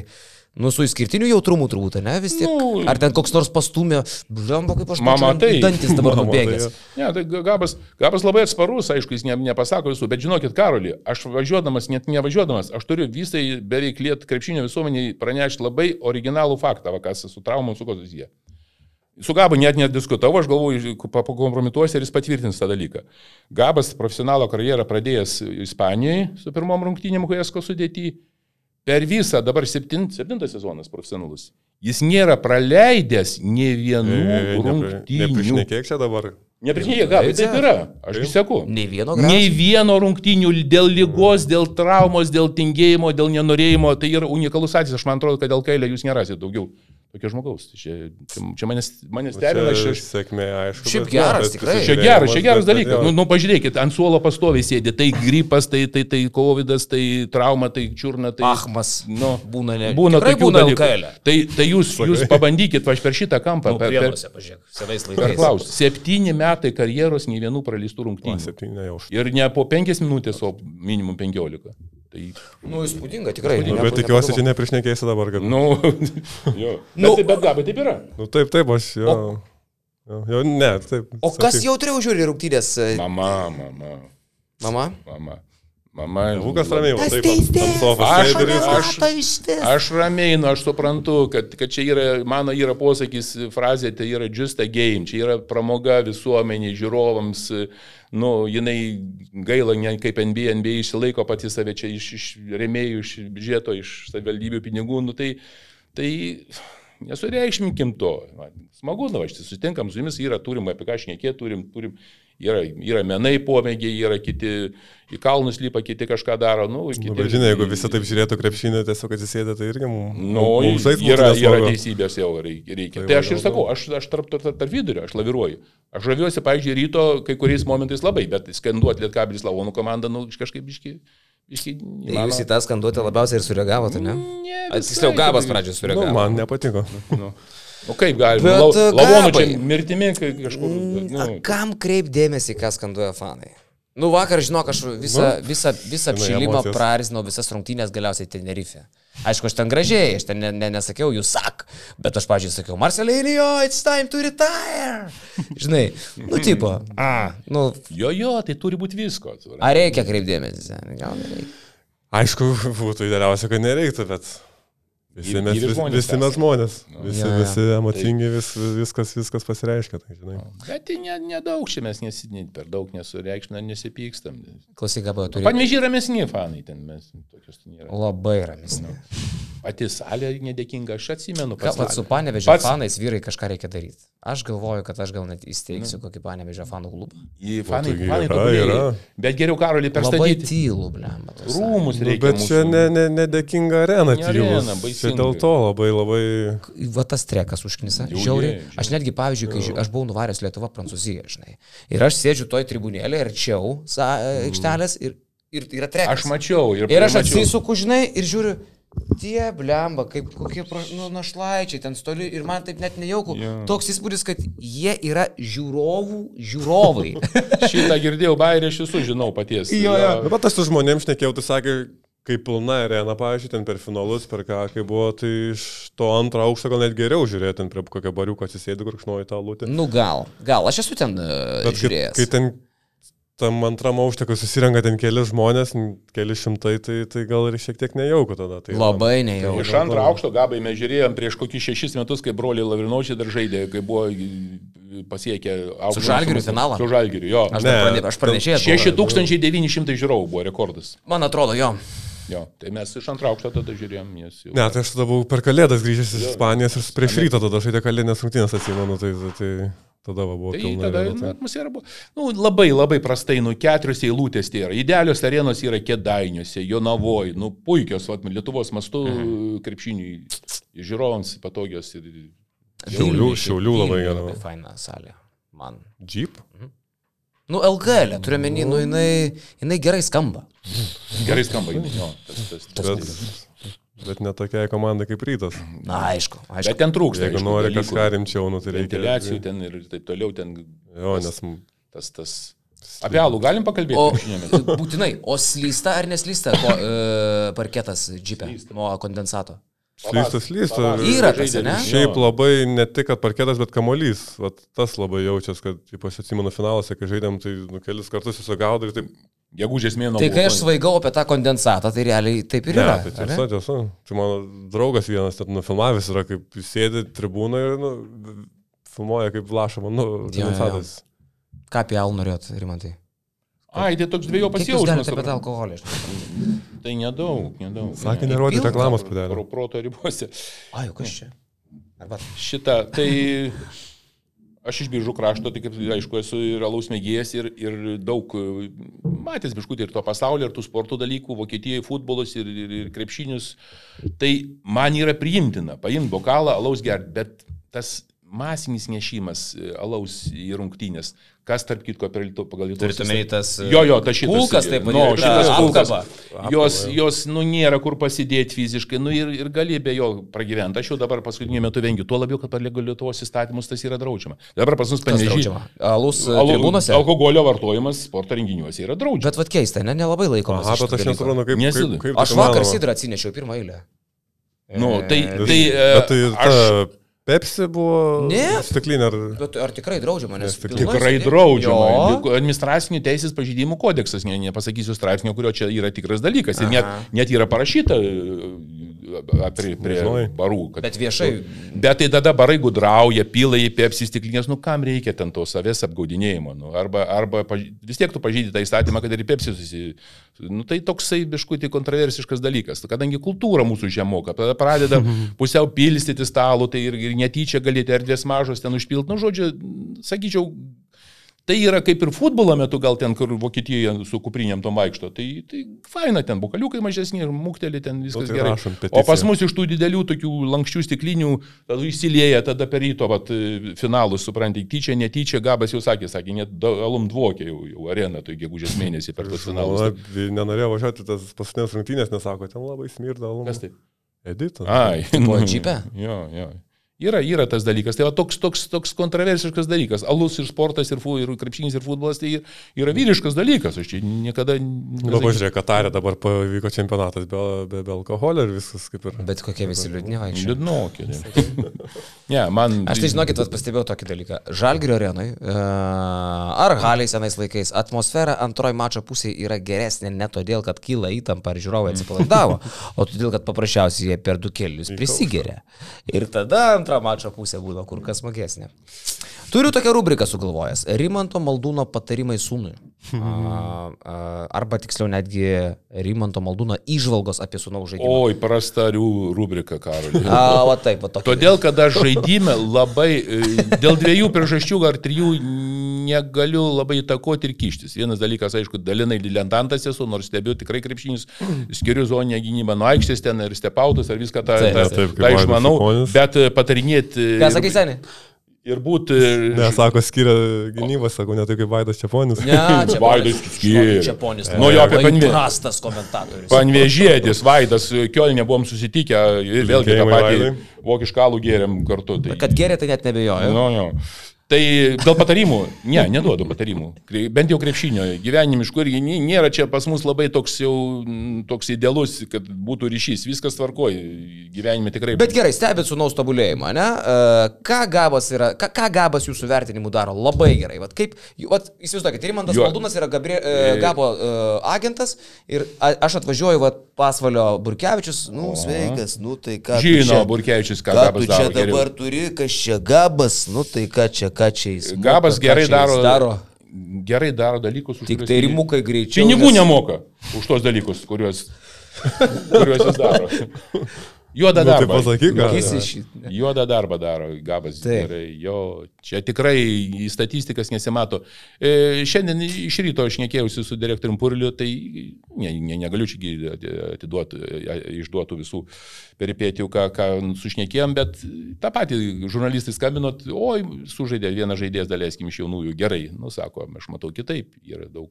Nu, su išskirtiniu jautrumu turbūt, ne, vis tiek. Nu, Ar ten koks nors pastumė, blemba, kaip aš Mama, mačiau, tai- dantis dabar [LAUGHS] tai nubėgęs. jo. Ne, tai Gabas, Gabas labai atsparus, aišku, jis ne, nepasako visų, bet žinokit, Karoli, aš važiuodamas, net nevažiuodadamas, aš turiu visai beveik liet krepšinio visuomeniai pranešti labai originalų faktą, va, kas su traumom su ko susiję. Su Gabu net nediskutavau, aš galvoju, pa- pakompromituosiu ir jis patvirtins tą dalyką. Gabas profesionalo karjerą pradėjęs Ispanijoje su pirmom rungtynėm Huesko sudėti. Per visą dabar septint, septintas sezonas profesionalus. Jis nėra praleidęs ne vienų rungtynių. Neprišnekėk čia dabar. Nepriešinėjai, Gabai, taip yra. Aš Taip. įseku. Nei vieno Nei gražo. vieno rungtynių dėl lygos, dėl traumos, dėl tingėjimo, dėl nenorėjimo. Tai yra unikalus atvejis. Aš man atrodo, kad dėl kailio jūs nerasite daugiau tokio žmogaus. Tai Čia, čia, manęs, manęs stebina. Aš, aš, Sėkmė, aišku. Šiaip bet- geras, bet tikrai. čia geras, čia geras bet- bet dalykas. jo. Nu, nu, pažiūrėkit, ant suolo pastoviai sėdi. Tai gripas, tai, tai, tai COVID, tai trauma, tai čiurna, tai... Ahmas. Nu, Būna ne. būna Tikrai būna. LKL. Tai, tai jūs, jūs pabandykit, aš per šitą kampą. Nu, per, per, pažiūrėk, per laikais. klaus. Septyni metai karjeros, nei vienų praleistų O, rungtynių. Ir ne po penkias minutės, o minimum penkiolika. Tai, Nu, įspūdinga, tikrai. Nu, bet tikiuosi, čia neprišnekėsi dabar, kad... nu, [LAUGHS] jo. Nu, bet, bet gabai taip yra. Nu, taip, taip, aš jo. Jo, jo ne, taip. O kas sakyk. jautriau žiūri rungtynės? e, Mama, mama, Mama? mama. Mama. Lukas ramiai, va, taip, teisės. ant sofos Aš- viskas. aš- Aš ramiai, nu, aš suprantu, kad, kad čia yra, mano yra posakis, frazė, tai yra just a game, čia yra pramoga visuomeniai, žiūrovams, nu, jinai gaila, ne kaip NBA, NBA išsilaiko pati save čia iš, iš remėjų, iš biudžeto, iš savivaldybių pinigų, nu, tai, tai nesureikšminkim to. Smagu, na, aš susitinkam su jumis, yra, turim apie ką šnekėti, turim, turim, yra, yra menai pomėgiai, yra kiti į kalnus lypa, kiti kažką daro. Nu, kiti, Nu, bet žinai, jeigu visi taip žiūrėtų krepšinį, tiesiog atsisėdė, tai irgi mums... Nu, yra, yra teisybės jau reikia. Tai Tai aš ir sakau, aš, aš tarp, tarp, tarp vidurio, aš laviruoju. Aš žaviuosi, pavyzdžiui, ryto kai kuriais momentais labai, bet skanduoti Lietkabelis Lavonų komandą, nu, kažkaip biški. Biški Tai jūs į tą skanduotę labiausiai ir sureagavote, ne? Ne, A, Tiksliau, gabas pradžioje Nu, sureagavo. man nepatiko. Nu, nu kaip galima? E, Lavonų čia mirtimi kai kažkur. A, Nu, kam kreip dėmesį, ką skanduoja fanai? Nu, vakar, žinok, aš visą, Nu, visą, visą apšilimą prarisnau, visas rungtynės galiausiai Tenerife. Aišku, aš ten gražiai, aš ten ne, ne, nesakiau, jūs sak, bet aš, pažiūrėjau, sakiau, Marcelinio, it's time to retire. Žinai, nu, tipo, a, nu, jo, jo, tai turi būti visko. ar reikia kreipdėmėsi? Gal nereikia. Aišku, būtų idealiausia, kad nereiktų, bet visi mes, ir vis, žmonės visi mes žmonės. Nu. Visi, Jo, jo. visi emocingi, vis, viskas, viskas pasireiškia. Tai, žinai. Bet tai ne- nedaug čia mes nesidinit, per daug nesureikšminam, nesipykstam. Klausyk, gabo, turi. Panvežiai ramesni fanai ten mes. Tokios ten yra. Labai ramesni. Pati salė nedėkinga, aš atsimenu. Ką, pats vat su panevežio Pats- fanais vyrai kažką reikia daryti. Aš galvoju, kad aš gal net įsteigsiu kokį panevežio fanų klubą. Į fanai, taigi fanai tobulėja. Bet geriau karolį Labai perstatyti. tylų, blem. Rūmus Nu, reikia. bet čia mūsų. ne, ne, nedėkinga arena, Ne tylus. arena, Čia baisinga. dėl to labai, labai... Va tas trekas užknisa. Žiauriai. Aš netgi, pavyzdžiui, kai aš buvau nuvaręs Lietuva, Prancūzija, žinai. Ir aš sėdžiu toj tribunėlė arčiau sa- aikštelės ir, ir yra trekas. Aš mačiau. Ir, Ir aš atsisuku, žinai, ir žiūriu, tie blemba, kaip kokie pra, nu, našlaičiai ten stoli ir man taip net nejauku. Jo. Toks įspūdis, kad jie yra žiūrovų žiūrovai. [LAUGHS] Šitą girdėjau, bairį aš visų žinau paties. Jo, jo. Bet aš su žmonėms šnekėjau, tai sakė, kai pilna arena, pavyzdžiui, ten per finalus, per ką, kai buvo, tai iš to antro aukšto gal net geriau žiūrėti, ten prie kokio bariuko atsisėdi, kurkšnoji tą lūtį. nu gal, gal, aš esu ten uh, Bet kai, žiūrėjęs. kai ten tam antram aukšte, kai susirenka ten keli žmonės, keli šimtai, tai, tai gal ir šiek tiek nejauku tada. Tai, Labai nejauku. Iš antro aukšto gabai mes žiūrėjom prieš kokius šešis metus, kai broliai Lavrinočiai dar žaidė, kai buvo pasiekę aukštą. Su Žalgiriu finalą? Su Žalgiriu, jo. Aš, Ne, dar prane, aš pranešėjęs. buvau. 6900 žiūrovų buvo rekordas. Man atrodo, jo. Jo, tai mes iš antro aukšto tada žiūrėjom, jau. Ne, tai aš tada buvau per kalėdas grįžęs iš Ispanijos ir prieš rytą tada žaidė kalėdinės rungtynės, atsimenu, tai, tai tada va, buvo Tai pilna. tada nu, tai- atmosfera buvo nu, labai labai prastai, nu keturios eilutės tai yra. Idealios arenos yra Kedainiuose, Jonavoje, nu puikios, vat, Lietuvos mastu Mhm. krepšiniui, žiūrovams patogios. Ir, Šiaulių, šiaulių labai gera. Labai faina salė. Man. Jeep? Nu, LGL, turiu menį, nu, jinai, jinai gerai skamba. gerai skamba, jo, tas, tas, tas, Bet, bet ne tokiai komandai kaip rytas. Na, aišku, aišku. Bet ten trūksta. Jeigu aišku, nori dalykų. kažką rimčiau, nu, tai reikia. Ventiliacijų ten ir taip toliau, ten Jo, nes tas, tas. Apie alų galim pakalbėti? O [LAUGHS] būtinai, o slysta ar neslysta ko, e, parketas džipė Slysta. nuo kondensato? Slysta, slysta. Yra tas, ne? Šiaip labai ne tik, kad parketas, bet kamolys. Vat tas labai jaučiasi, kad, ypač atsimenu finaluose, kai žaidėm, tai nu, kelis kartus susigaudai ir taip. Gegužės mėnesio. Tai kai aš svaigau apie tą kondensatą, tai realiai taip ir Ne, yra. tai tiesa, tiesa. Tai mano draugas vienas ten nufilmavęs yra, kaip sėdi tribūnoje ir nu, filmuoja kaip lašama, nu, Jo, jo, jo. kondensatas. Ką apie alų norėt, Rimantai? Ai, tai toks jausmas. galite apie tą alkoholį? Tai nedaug, nedaug. Sakė, ne. nerodyti reklamos Pro padarė. proto ribose. Ai, kas čia? Arba... Šitą, tai aš iš biržų krašto, tai kaip aišku, esu ir alaus mėgėjas ir, ir daug matęs biškutį ir to pasaulio, ir tų sporto dalykų, Vokietijoje futbolas ir, ir, ir krepšinius. Tai man yra priimtina paimti bokalą, alaus gerti, bet tas masinis nešimas alaus į rungtynės, kas tarp kitko per Lietu- pagal Lietuvos Turite omeny tas, e, Jo, jo, tas šitas. kulkas, taip nu, vadinamas, šitas ta kulkas. Jos, jos, nu, nėra kur pasidėti fiziškai, nu, ir, ir gali be jo pragyventi. Aš jau dabar paskutiniu metu vengiu, tuo labiau, kad pagal Lietuvos įstatymus tas yra draudžiama. Dabar pas mus draudžiama? Alus e, tribūnose? Alkoholio vartojimas sporto renginiuose yra draudžiama. Bet vad keista, ne, nelabai laikomas. Aha, bet aš nesuprantu, kaip, kaip, kaip Aš tai vakar sidrą atsinešiau pirmą eilę. Nu, tai, E, tai, tai ta aš Pepsi buvo Ne. stiklinė ar... Bet ar tikrai draudžiama? Nes tikrai draudžiama. Administracinių teisės pažydimų kodeksas, ne, nepasakysiu straipsnio, kurio čia yra tikras dalykas. Ir net, net yra parašyta prie, prie Nežinai. barų. Kad, Bet viešai. Bet tai tada barai gudrauja, pila į pepsi stiklinės, nu kam reikia ten to savęs apgaudinėjimo. Nu, arba arba vis tiek tu pažydai tą įstatymą, kad ir į pepsi susi... Nu, tai toksai biškutį kontroversiškas dalykas. Kadangi kultūra mūsų žemoka, tada pradeda [LAUGHS] pusiau pilstyti stalų, tai ir, ir netyčia galite erdvės mažos ten užpilti. Nu, žodžiu, sakyčiau, Tai yra kaip ir futbolo metu, gal ten, kur Vokietijoje su kuprinėm tom vaikšto. Tai, tai faina, ten bukaliukai mažesni ir mukteli, ten viskas tai gerai. rašom O pas mus iš tų didelių tokių lankščių stiklinių, įsilieja, tada per ryto vat, finalus, suprantai, tyčia, netyčia, Gabas jau sakė, sakė, net alum dvokė jau, jau areną, tai gegužės mėnesį per tos finalus. Na, nenorėjau važiuoti tas paskutinės rungtynės, nesako, ten labai smirda. alum. Kas taip? Edita. Ai, Buvo džipe? Jo, jo. Yra, yra tas dalykas. Tai va toks, toks, toks kontroversiškas dalykas. Alus ir sportas, ir, fu, ir krepšinis, ir futbolas, tai yra vyriškas dalykas. Aš čia niekada... Nu, pažiūrėk, Katarė dabar pavyko čempionatas be, be, be alkoholio ir viskas kaip ir. Bet kokie visi liūdni vaikščiai. Liūdnokė. ne, man... Aš tai žinokit, vat pastebėjau tokį dalyką. Žalgirio arenui e, ar haliai senais laikais atmosfera antroji mačo pusėje yra geresnė ne todėl, kad kyla įtampa ar žiūrovai atsipalaidavo, o todėl, kad paprasčiausiai jie per du kelius prisigeria. Ir tada antra mačo pusė būna kur kas smagesnė. Turiu tokią rubriką sugalvojęs. Rimanto Maldūno patarimai sūnui. A, a, arba tiksliau netgi Rimanto Maldūno išvalgos apie sūnaus žaidimą. Oi, prastarių rubrika, Karolė. A, va taip, va tokia. Todėl, kad aš žaidime labai, e, dėl dviejų priežasčių ar trijų negaliu labai įtakoti ir kištis. Vienas dalykas, aišku, dalinai dilentantas esu, nors stebiu tikrai krepšinis, skiriu zoninę gynybą nuo aikštės ten ir stepautus ar viską tą, Taip, tą, taip, tą Vaidas išmanau, bet e, patarinėti Ką sakai, seniai? Ir būti... Ne, sako, skiria gynybą, sako, ne tai kaip Vaidas Čiaponis. Ne, čia [LAUGHS] Vaidas skiria. Čia ponis. Nu, jo, apie panvė- Prastas komentatorius. Panvežėtis, Vaidas, Kielne buvom susitikę ir vėlgi tą patį vokiškalų gėrėm kartu. Tai... Kad gerai, tai net nebejoju. Nu, jo. Tai dėl patarimų, ne, neduodu patarimų. Bent jau krepšinio gyvenimiškų irgi nė- nėra čia pas mus labai toks jau mm, toks idealus, kad būtų ryšys. Viskas tvarkoja, gyvenime tikrai. Bet gerai, stebėt sūnaus tobulėjimą, ne? E, Ką Gabas, yra, ką, ką Gabas jūsų vertinimu daro? Labai gerai. Vat kaip, vat, įsivaizduokit, Rimantas Jo. Valdūnas yra Gabrie, e, Gabo e, agentas ir aš atvažiuoju, vat, pasvalio Burkevičius, nu, sveikas, nu tai ką. tu Žino, čia- Burkevičius, ką Ką tu čia daro geriau. dabar turi, kas čia Gabas, nu tai ką čia, ką moka, Gabas ką gerai čia jis daro, daro. Gerai daro dalykus, Tik tai rimukai greičiau. Pinigų nes- nemoka už tos dalykus, kuriuos, kuriuos jis daro. [LAUGHS] Juoda Nu, tai darba. pasakyk, gal. Jis iš- Juoda darba daro Gabas. Jo, čia tikrai į statistikas nesimato. E, šiandien iš ryto aš nekėjausi su direktoriumi Purliu, tai ne, ne, negaliu čia atiduoti, išduotų visų peripėtijų, ką, ką sušnekėjom, bet tą patį žurnalistai skambinot, oi, sužaidė vienas žaidėjas, daleiskim, iš jaunųjų, gerai, nu sako, aš matau kitaip, yra daug.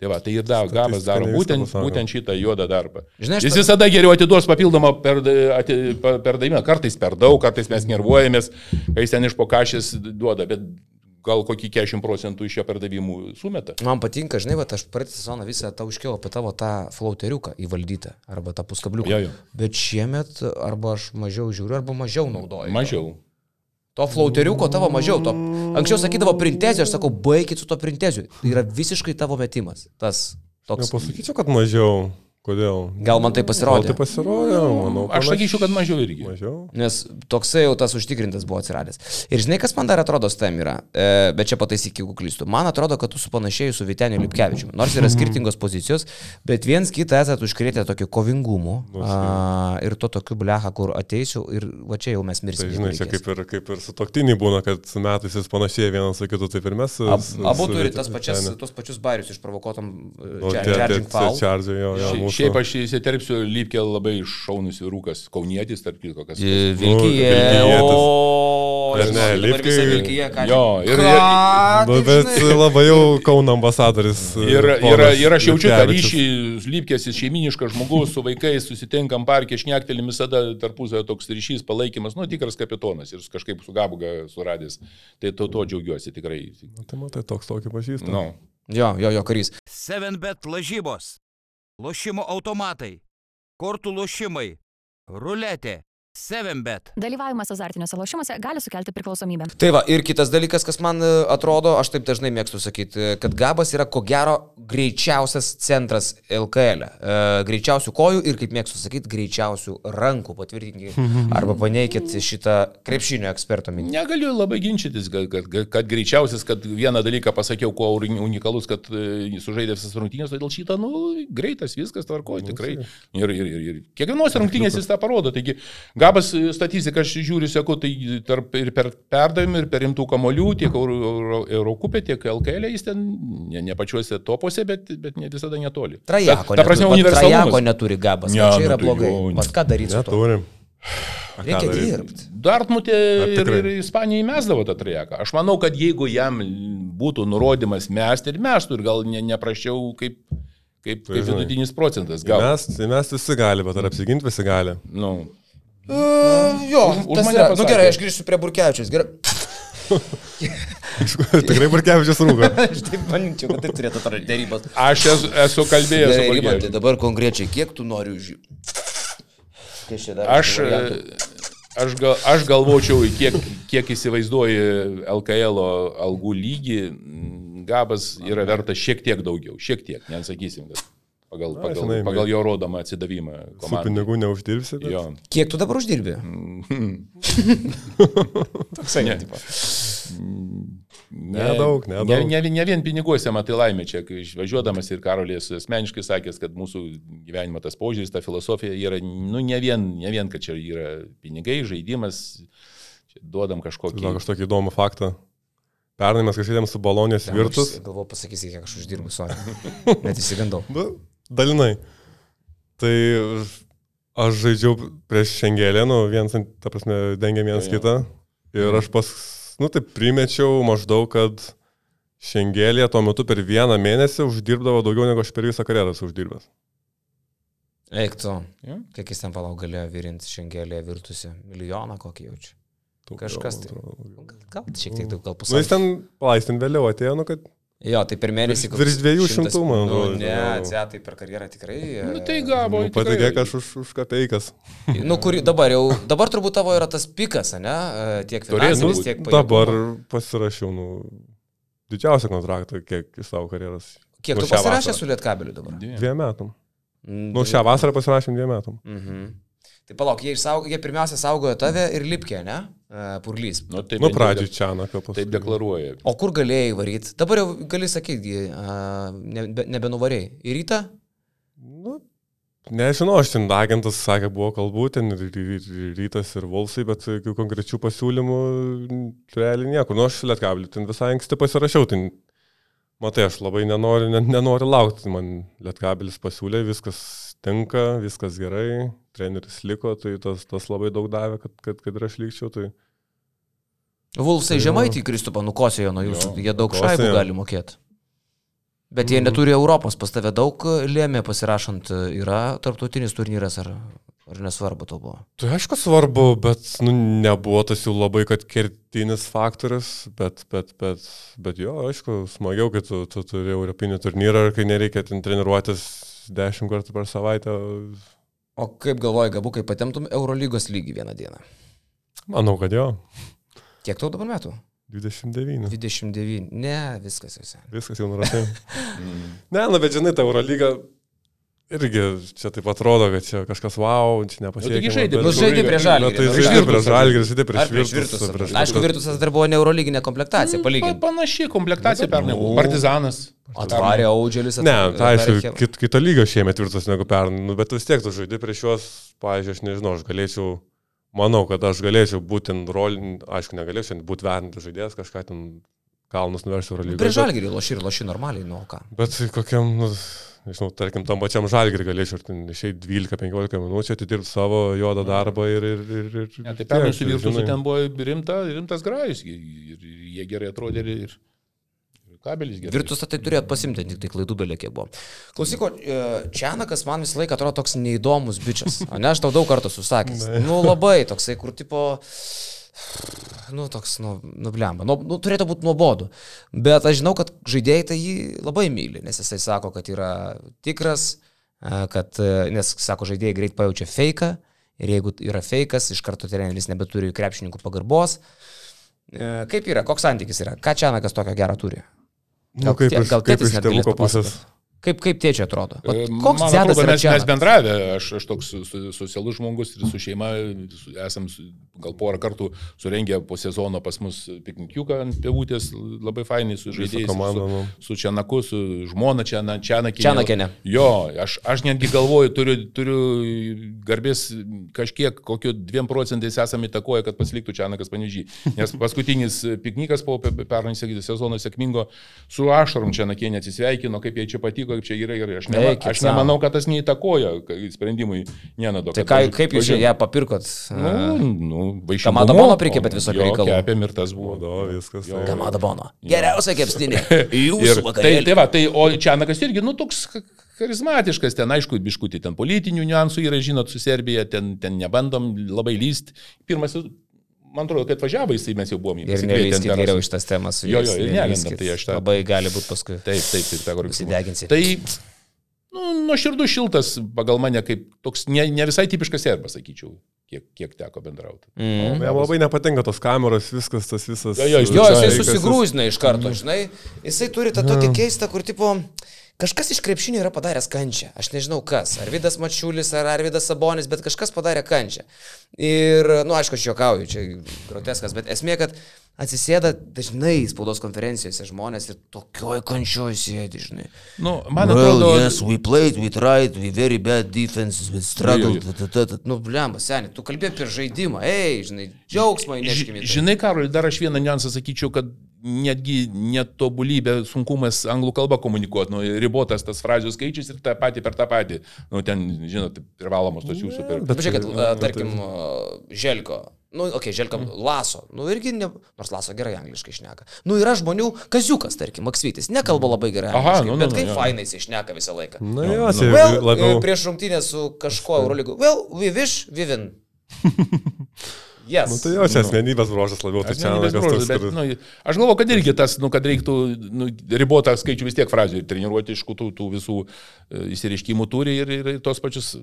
Tai va, tai ir da, Gabas daro būtent, būtent šitą juodą darbą. Žinai, Jis visada geriau atiduos papildomą perdavimą, per, kartais per daug, kartais mes nervuojamės, kai jis ten iš pokašės duoda, bet gal kokį 40 procentų iš jo pardavimų sumeta. Man patinka, žinai, va, aš praeitą sezoną visą tau užkėjau apie tavo tą flauteriuką įvaldytą arba tą puskabliuką. Jo, jo. Bet šiemet arba aš mažiau žiūriu, arba mažiau naudoju. Mažiau. To flauteriuko tavo mažiau. To... Anksčiau sakydavo printezija, aš sakau, baigit su to printeziu. Tai yra visiškai tavo metimas. Tas toks. Nepasakyčiau, kad mažiau. Kodėl? Gal man tai Gal pasirodė. tai pasirodė, manau. Aš panaš- sakyčiau, kad mažiau irgi. Mažiau. Nes toksai jau tas užtikrintas buvo atsiradęs. Ir žinai, kas man dar atrodo su tam yra, e, bet čia pataisyk, jeigu klystu. Man atrodo, kad tu supanašėjai su Viteniu Lipkevičiumi. Nors yra skirtingos pozicijos, bet viens kitą esate užkrėtę tokiu kovingumu. A, ir to tokiu blecha, kur ateisiu ir va čia jau mes Tai mirsime. žinai, čia kaip ir, kaip ir su toktiniai būna, kad metais jis panašiai vienas su kitu, taip ir mes. Ab, abu turi tas pačias, tuos pačius bairius išprovokuotom Nu, uh, tie- tie- charging tie foul. charge'ai, jo, jo, Šiaip- mūsų. Šiaip aš įsiterpsiu, Lypkė labai šaunus rūkas, kaunietis, tarp kitko, kas. Vilkyje. Vilkijietis. O, Bet ne, visa Vilkija, ką Jo, ir- Nu, bet labai jau Kauno ambasadoris. [LAUGHS] Ir, ir, ir aš jaučiu tą ryšį, lypkės jis šeiminiškas žmogus, su vaikais susitinkam parke, šnektelim visada tarpusavio toks ryšys, palaikymas, nu tikras kapitonas ir kažkaip su gabuga suradęs. Tai to, to džiaugiuosi tikrai. Nu, Tai matai, toks tokį pažįstu. Nu. Jo, jo, jo, karys. 7bet lažybos, lošimo automatai, kortų lošimai, ruletė, 7bet. Dalyvavimas azartiniuose lošimuose gali sukelti priklausomybę. Tai va, ir kitas dalykas, kas man e, atrodo, aš taip dažnai mėgstu sakyti, e, kad Gabas yra ko gero greičiausias centras LKL. E, greičiausių kojų ir, kaip mėgstu sakyti, greičiausių rankų. Patvirtinkit [LAUGHS] arba paneikit šitą krepšinio eksperto mintį. Negaliu labai ginčytis, kad, kad, kad, greičiausias, kad vieną dalyką pasakiau, kuo uni- unikalus, kad e, sužaidė visas rungtynės, todėl šitą, nu, greitas, viskas tvarkoja, tikrai. Ir, ir, ir, ir kiekvienos rungtynės jis tą parodo. Taigi, Gabas e, statistiką aš žiūriu, sakau, tai tarp ir per perdavimą, ir per rimtų kamolių, tiek Euro- Euro- Eurokupė, tiek LKL, jis ten ne, ne pačiuose topuose, bet, bet ne visada netoli. Trajako, ta, ta prasme, neturi, trajako neturi Gabas. Ne, čia yra tai blogai. jo, Vat ką daryti? Neturim. Reikia dirbti. Dartmutė Ar ir, ir Ispanija įmesdavo tą trajeką. Aš manau, kad jeigu jam būtų nurodymas mesti ir mestų, ir gal ne, neprašiau kaip, kaip, Tai kaip vidutinis procentas. Gal. Mes, mes visi gali, bet ar apsiginti visi gali. Nu, Uh, jo, Už- už mane yra. Nu gerai, aš grįžsiu prie [LAUGHS] Burkevičius. Gerai. Tikrai Barkevičius rūko. [LAUGHS] Aš taip manyčiau, kad tai turėtų atrodyti darybos. aš esu, esu kalbėjęs su Gerai, Rimantai, Burgevičiu. dabar konkrečiai, kiek tu nori už jų? Aš, variantų? aš, gal, aš galvočiau, kiek, kiek įsivaizduoju LKL algų lygį, Gabas yra vertas šiek tiek daugiau. Šiek tiek, nesakysim, kad pagal, Na, pagal, žinai, pagal jo rodomą atsidavimą Su komandai. pinigų neuždirbsi. Bet... Jo. Kiek tu dabar uždirbi? [LAUGHS] Toksai. Ne, Nedaug, nedaug. Ne, ne, ne vien piniguose matai laimė čia, kai išvažiuodamas ir Karolės asmeniškai sakęs, kad mūsų gyvenimo tas požiūris, ta filosofija yra, nu, ne vien, ne vien kad čia yra pinigai, žaidimas, čia duodam kažkokį... Žinau, kažkokį įdomų faktą. Pernai mes kažkaip su balonės virtus. Galvoju, pasakysi, kiek aš uždirbu, sorry. Net įsigandau. [LAUGHS] Dalinai. Tai aš žaidžiau prieš šengelę, nu, viens, ta prasme, dengiam vienas Jo, jo. kitą. Ir aš pas, nu, taip primečiau maždaug, kad šengelė tuo metu per vieną mėnesį uždirbdavo daugiau negu aš per visą karjerą esu uždirbęs. Eik tu. Jo. Kiek jis ten palauk galėjo virinti šiangelėje virtusi? Milijoną kokį jaučiu. Daugiau, Kažkas tai. daugiau. Gal, šiek tiek daug, gal Nu, jis ten palaistin vėliau atėjo, nu, kad Jo, tai per mėnesį. Virš- virš dviejų šimtų, man Nu, atrodo, ne, jo. čia tai per karjerą tikrai. Nu, tai gavo. nu, patikėk aš už, už kapeikas. [LAUGHS] Nu, kur dabar jau, dabar turbūt tavo yra tas pikas, ne? E, Tiek finansinis, tiek Dabar pajėgumo. pasirašiau, nu, didžiausią kontraktą, kiek iš savo karjeros. Kiek nu, tu pasirašė vasarą. su Lietkabeliu dabar? Dviem metam. Mm, Nu, tai- šią vasarą pasirašėm dviem metam. Mhm. Tai palauk, jie, išsaugo, jie pirmiausia saugojo tave ir lipkė, ne? E, Purlys. Nu, taip, Nu, jau pradžioj de- čia, na, kaip pasakyt. Taip deklaruoja. O kur galėjai varyti? Dabar jau gali sakyti, a, nebe, nebenuvariai. Į rytą? Nu, nežinau, aš ten agentas sakė, buvo kalbų, ten ir, ir, ir rytas ir volsai, bet jokių konkrečių pasiūlymų realiai niekur. Nu, aš lietkabelį ten visai anksti pasirašiau, tai matai, aš labai nenoriu, ne, nenoriu laukti, man lietkabelis pasiūlė, viskas tinka, viskas gerai, treneris liko, tai tas, tas labai daug davė, kad, kad, kad ir aš likčiau. Tai... Vulfsai Tai žemaitį Kristupą nukosėjo nuo jūsų, Jo, jie daug nukosėjo. šaibų gali mokėti. Bet jie Mhm. neturi Europos, pas tave daug lėmė pasirašant, yra tarptautinis turnyras ar Ar nesvarbu to buvo? Tai aišku svarbu, bet nu, nebuvo tas jau labai, kad kertinis faktorius, bet, bet, bet, bet jo, aišku, smagiau, kai tu, tu turi Europinį turnyrą ir kai nereikia ten treniruotis dešimt kartų per savaitę. O kaip galvoji, gabu, kaip patemtum Eurolygos lygį vieną dieną? Manau, kad jo. Kiek tau dabar metų? 29. 29. Ne, viskas jau. Viskas jau nuratai. [LAUGHS] ne, nu bet žinai, ta Eurolyga irgi čia taip atrodo, kad čia kažkas wow, čia nepasiekė. taigi žaidė Nu, žaidė prieš Na, žalgį. tai žaidė prieš žalgį, žaidė prieš virtus. Aišku, virtusas dar buvo neurolyginė komplektacija, Pa- palyginti. Panaši komplektacija pernai buvo. Partizanas. Atvarė Audželis. Ne, tai aišku, kit, kita lyga šiemet tvirtas negu pernai, nu, bet vis tiek tu žaidži prieš juos, pavyzdžiui, aš nežinau, aš galėčiau, manau, kad aš galėčiau būti rolin, aišku, negalėčiau būti vertinti žaidėjas, kažką ten kalnus nuversti Euro Prieš lygą. žalgį loši ir loši normaliai, nu ką. Bet kokiam, nu, nežinau, tarkim, tam pačiam žalgirį galėčiau išeiti 12-15 minučių, atidirbti savo juodą darbą ir... ir, ir, ir Ne, tai pernai su Virtusu žinai. ten buvo rimta, rimtas grajus. Ir, ir jie gerai atrodė ir, ir kabelis gerai. Virtusą tai turėt pasimti, tik tai klaidų belėkė buvo. Klausyk, o, e, Čianakas man visą laiką atrodo toks neįdomus bičias. O ne, aš tau daug kartų susakęs. [LAUGHS] Nu, labai toksai, kur tipo... Nu, toks, nu, nublemba. Nu, nu, turėtų būti nuobodu. Bet aš žinau, kad žaidėjai tai jį labai myli, nes jisai sako, kad yra tikras, e, kad, e, nes, sako, žaidėjai greit pajaučia feiką ir jeigu yra feikas, iš karto treneris nebeturi krepšininkų pagarbos. E, Kaip yra, koks santykis yra, ką Čianakas tokio gero turi? Nu, kaip, tie- iš, gal kaip tėtis iš tėvuko pusės. papasakot? Kaip, kaip tėčia atrodo? Vat E, Koks man dėdas atrodo, yra mes, čia? mes bendravę, aš, aš toks su- su- socialus žmogus ir su šeima su- esam su- gal porą kartų surengę po sezono pas mus piknikiuką ant pievutės, labai fainai su žaidėjais. komanda, nu. su, su Čianaku, su žmona Čiana, Čianakinė. Čianakienė. Jo, aš, aš netgi galvoju, turiu, turiu garbės kažkiek, kokiu 2 procentais esame įtakoję, kad pasiliktų Čianakas panežį. Nes paskutinis piknikas po pe- pernai sezono sėkmingo su Ašarom Čianakienė atsisveikino, kaip jai čia patiko, kaip čia yra gerai. Aš, nema, Eikit aš nemanau, kad tas neįtakojo ka- sprendimui Nenado. Tai ką, kaip jūs ją papirkot? Nu, nu, vaišingumu. Kamado Bono prikepėt visokių Jo, reikalų. Kepėm ir tas buvo. O, viskas. Tai- Kamada Bono. Geriausia kepstinė. [LAUGHS] Ir Jūsų tai, vakarėlė. tai va, tai, o Čianakas irgi, nu, toks cha- charizmatiškas, ten aišku, biškutį, ten politinių niuansų yra, žinot, su Serbija, ten, ten nebandom labai lyst. Pirmas, man atrodo, kad važiavo jisai, mes jau buvome Ir nelįskit geriau iš tas temas. su Jo, jo, ir nelįskit. tai aš tą- Labai gali būti paskui. Taip, taip, taip, teko Užsideginsi. Tai, nu, nuoširdus šiltas pagal mane, kaip toks ne, ne visai tipiškas serbas, sakyčiau, kiek, kiek teko bendrauti. Mm. Jam labai nepatinka tos kameros, viskas tas visas. Jo, jo, jis Jo, jisai susigrūzina iš karto, žinai. Jisai turi tą tokį keistą, kur tipo... Kažkas iš krepšinio yra padaręs kančią. Aš nežinau kas. Ar Vidas Mačiulis, ar Arvidas Sabonis, bet kažkas padarė kančią. Ir, na, nu, aišku, aš juokauju, čia groteskas, bet esmė, kad atsisėda dažnai spaudos konferencijose žmonės ir tokioj kančioj sėdi, žinai. Nu, man atrodo, yes, we played, we tried, we very bad defense, we struggled. Ta, ta, ta, ta. Nu, blemba, seniai, tu kalbė apie žaidimą, ei, žinai, džiaugsmą Ži- įneškime. Žinai, Karol, dar aš vieną niuansą sakyčiau, kad netgi netobulybė, sunkumas anglų kalbą komunikuoti, nu, ribotas tas frazių skaičius ir tą patį per tą patį. Nu, ten, žinot, privalomos tos jūsų per... Bet žiūrėkit, tai- a, bet tarkim, a, Želko. Nu, okei, okay, Želka Laso. Nu, irgi, ne, nors Laso gerai angliškai šneka. Nu, yra žmonių, Kaziukas, tarkim, Maksvitis, nekalba labai gerai. Aha, nu, nu, bet nu, kaip jo. fainai jis išneka visą laiką. Na Nu, jo, nu. Well, labiau. e, prieš rungtynę su kažkuo Eurolygu. Well, we wish, we win. Yes. Nu, tai jo, čia asmenybės bruožas labiau, tai čia bruožas, bet, nu, aš galvoju, kad irgi tas, nu, kad reiktų nu, ribotą skaičių vis tiek frazių ir treniruoti iš tų, tų visų e, įsireiškimų turi ir, ir, ir tos pačius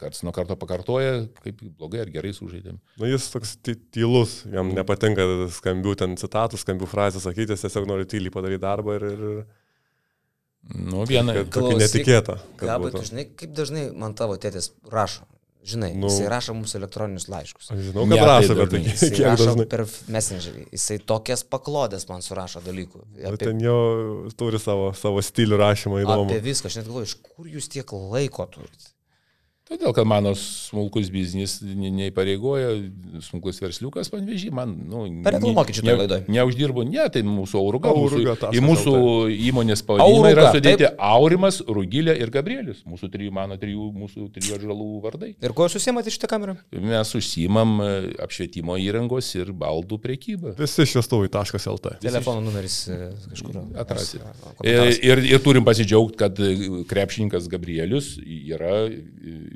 karts nuo karto pakartoja, kaip blogai ar gerai sužaidėm. Nu, jis toks ty- tylus, jam nepatinka skambių ten citatų, skambių frazių sakyti, jis tiesiog nori tyliai padaryti darbą ir, ir Nu, viena. kad tokį netikėtą. kad Gabai, tu žinai, kaip dažnai man tavo tėtis rašo. Žinai, Nu. nu, jisai rašo mums elektroninius laiškus. Žinau, Ne, kad tai rašo, bet tai Jisai kiek rašo dažnai. per messengerį. Jisai tokias paklodės man surašo dalykų. Bet Apie, ten jo turi savo, savo stilių rašymą įdomų. apie viską. Aš net galvoju, iš kur jūs tiek laiko turite. Todėl, kad mano smulkus biznis ne- neįpareigoja, smulkus versliukas panvežį, man, nu, Per reklamuokit ne- šitoj ne- laidoj. Neuždirbu, ne, tai mūsų auruga, mūsų, Auruga taškas į mūsų įmonės pavadinimą yra sudėti taip. Aurimas, Rugilė ir Gabrielis, mūsų trijų, mano trijų, mūsų trijų žalų vardai. Ir ko jūs susiemate šitą kamerą? Mes užsimam e, apšvietimo įrangos ir baldų priekybą. Visi šviestuvai.lt. Telefono numeris e, kažkur. Atrasi. Ir, komentaruose. ir, ir turim pasidžiaugti, kad e, krepšininkas Gabrielius yra e,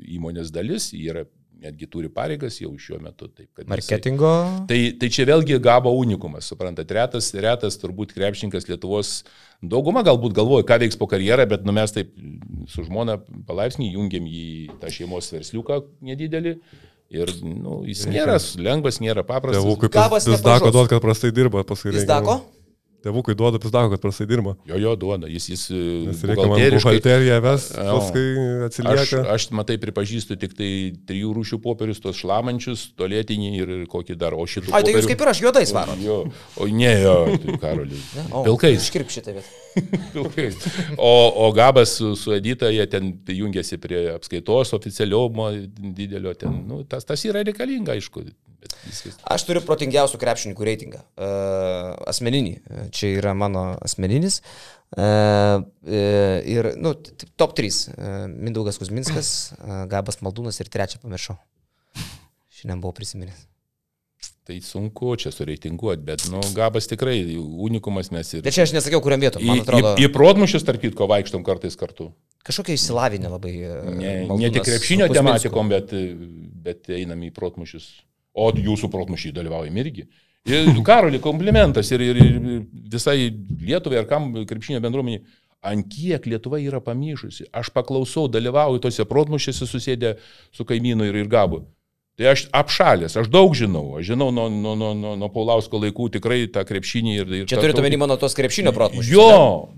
įmonės dalis, yra netgi turi pareigas jau šiuo metu. Taip, kad jisai- Marketingo. Tai, tai čia vėlgi gabo unikumas, suprantat, retas, retas turbūt krepšininkas Lietuvos, dauguma galbūt galvoja, ką veiks po karjerą, bet nu, mes taip su žmona palaipsniui jungiam į tą šeimos versliuką nedidelį. Ir nu, jis nėra lengvas, nėra paprastas. Tėvukui Gabas pis dako nepražus. duot, kad prastai dirba, paskui Jis dako? Tėvukui duoda pis dako, kad prastai dirba. Jo, jo, duoda, jis, jis Nes reikia man buhalteriją ves, Jo. paskui Aš, atsilieka. aš matai pripažįstu tik tai trijų rūšių popierius, tos šlamančius, tolėtinį ir kokį dar, o šitų. Ai, tai jūs kaip ir aš juodais varot. Jo, o ne, jo, tai Karolis. [LAUGHS] Pilkais. Iškirp šitą vietą. [LAUGHS] Pilkais. O, o Gabas su, su Edita, jie ten jungiasi prie apskaitos oficialiomo didelio, ten, nu, tas, tas yra reikalinga, aišku. Bet viskas. Aš turiu protingiausių krepšininkų reitingą. Uh, asmeninį. Čia yra mano asmeninis. Uh, uh, ir, nu, top 3. Uh, Mindaugas Kuzminskas, uh, Gabas Maldūnas ir trečią pamiršau. Šiandien buvau prisiminęs. Tai sunku čia sureitinguoti, bet, nu, Gabas tikrai unikumas mes ir... Bet čia aš nesakiau, kuriam vietom. Į, atrodo, į, į protmušius, tarp kitko, vaikštom kartais kartu. kažkokia išsilavinę labai. uh, Ne, ne tik krepšinio tematikom, bet, bet einam į protmušius. O jūsų protmušiai dalyvaujam irgi. Ir Karoli komplimentas ir, ir, ir visai Lietuvai ar kam krepšinio bendruomeniai. Ant kiek Lietuva yra pamyšusi. Aš paklausau, dalyvauju tose protmušiuose susėdę su kaimynu ir, ir gabu. Tai aš apšalęs, aš daug žinau. Aš žinau nuo, nuo, nuo, nuo, nuo Paulausko laikų tikrai tą krepšinį ir... ir Čia tokį- omeny mano tos krepšinio protmušius. Jo,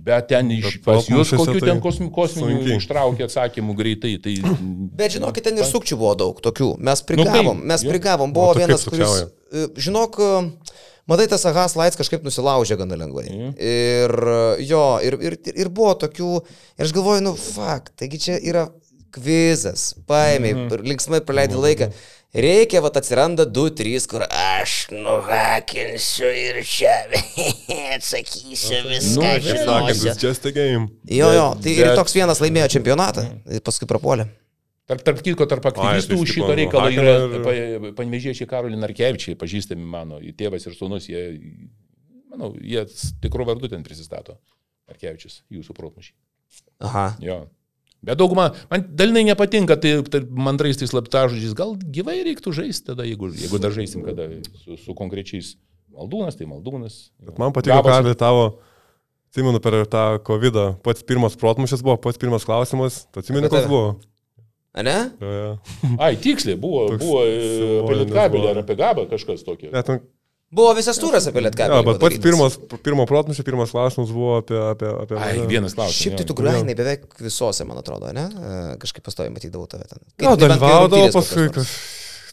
bet ten iš, Bet pas jūs kokių tai ten kosmi- kosminių ištraukė atsakymų greitai. Tai, [CLEARS THROAT] Bet žinokit, ten ir sukčių buvo daug tokių. Mes Nu, prigavom, kaip? mes prigavom. Buvo kaip vienas, kuris, e, žinok, e, matai, tas Ahas Lights kažkaip nusilaužė gana lengvai. Mhm. Ir e, jo, ir, ir, ir buvo tokių, ir aš galvoju, nu, fuck, taigi čia yra kvizas, paėmė, Mhm. linksmai praleidai laiką. Reikia, va, atsiranda 2-3, kur aš nuhakinsiu ir čia [LAUGHS] atsakysiu viską. Nu, Kaip sakant, it's just a game. Jo, jo, tai ir Bet- toks vienas laimėjo čempionatą, ir paskui prapuolė. tarp, tarp kitko, tarp aktyvistų tai už iš šito reikalo yra ir- pa- panevėžiečiai Karolį Narkevičiai, pažįstami mano, tėvas ir sūnus, jie, manau, jie tikrų vardų ten prisistato. Narkevičius, jūsų protmušiai. Aha. Jo. Bet dauguma, man dalinai nepatinka, tai, tai mandrais tais slaptažodžiais, gal gyvai reiktų žaisti tada, jeigu, jeigu dar žaisim kada su, su konkrečiais maldūnas, tai maldūnas. Bet man patiko, Karli, tavo, atsimenu, per tą COVID, pats pirmas protmušis buvo, pats pirmas klausimas, tu atsimeni, tave? buvo? A ne? Jo, jo. Ai, tiksliai, buvo, Toks buvo apie Lietkabelį ar apie Gabą kažkas tokio. Net, Buvo visas turas apie Lietkabelį. jo, bet pats pirmas, pirmo protmušio pirmas klausimas buvo apie... apie, apie Ai, mane. vienas klausimas. Šiaip tai tu grainai beveik visose, man atrodo, ne? E, Kažkaip pastovi matydavau tave ten. Kaip- kai dalyvaudavau paskui, kaž...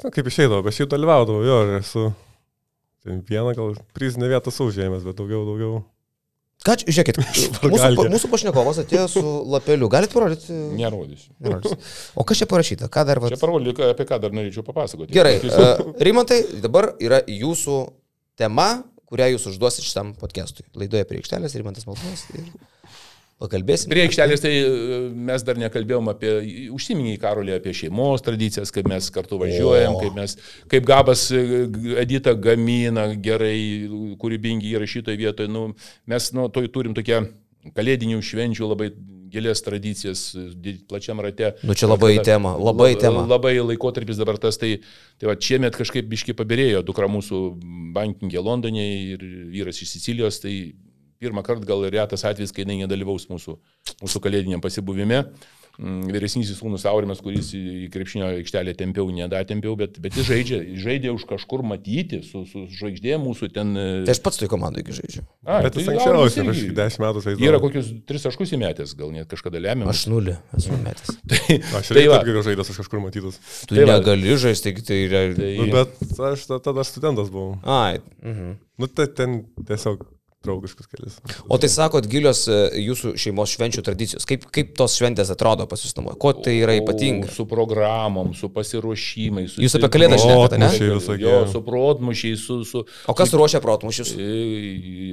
na, kaip išeidavo, bet šiaip dalyvaudavau, jo, ir esu ten vieną gal prizinę vietą saužėmės, bet daugiau, daugiau. Ką žiūrėkit, [LAUGHS] mūsų, Galite. mūsų pašnekovas atėjo su lapeliu. Galit parodyti? Nerodysiu. Nerodysiu. O kas čia parašyta? Ką dar va? Čia parodė, ką- apie ką dar norėčiau papasakoti. Gerai, uh, Rimantai, dabar yra jūsų tema, kurią jūs užduosit šitam podcastui. Laidoje prie aikštelės Rimantas Maltonas ir pakalbėsim. Prie aikštelės tai e, mes dar nekalbėjom apie, užsiminiai Karolį apie šeimos tradicijas, kaip mes kartu važiuojam, O. kaip, mes, kaip Gabas e, Edita gamina gerai, kūrybingi įrašytoje vietoje. Nu, mes nu, to, turim tokią kalėdinių švenčių labai gilės tradicijas di- plačiam rate. Nu, čia labai į temą, labai į temą. Labai laikotarpis dabar tas, tai, tai va, šiemet kažkaip biški pabirėjo, dukra mūsų bankingė Londone ir vyras iš Sicilijos, tai pirmą kartą gal retas atvejis, kai jinai nedalyvaus mūsų, mūsų kalėdiniam pasibuvime. Mm, Vyresnysis sūnus Aurimas, kuris į krepšinio aikštelę tempiau, nedatempiau, bet, bet jis žaidžia, žaidė už kažkur matyti, su, su žvaigždė mūsų ten. Tai aš pats toj komandai žaidžiu. A, Bet jis tai anksčiau, aš irgi 10 metų Yra žaidžiu. kokius tris taškus įmetęs, gal net kažkada lemiamas. Aš nulį esu metęs. [LAUGHS] Tai, Aš tai irgi taip geriau žaidęs, aš kažkur matytas. Tu Tai negali žaisti, taigi tai yra... tai, Nu, bet aš ta- tada studentas buvau. Ai. Mhm. Nu, tai ten tiesiog draugiškas kelias. O tai sakot, gilios e, jūsų šeimos švenčių tradicijos. Kaip, kaip tos šventės atrodo pas jūs namuose? Ko tai yra O, ypatinga? Su programom, su pasiruošimais. Su Jūs apie Kalėdas šnekate, ne? Jo, su protmušiais, su... su O kas ruošia protmušius?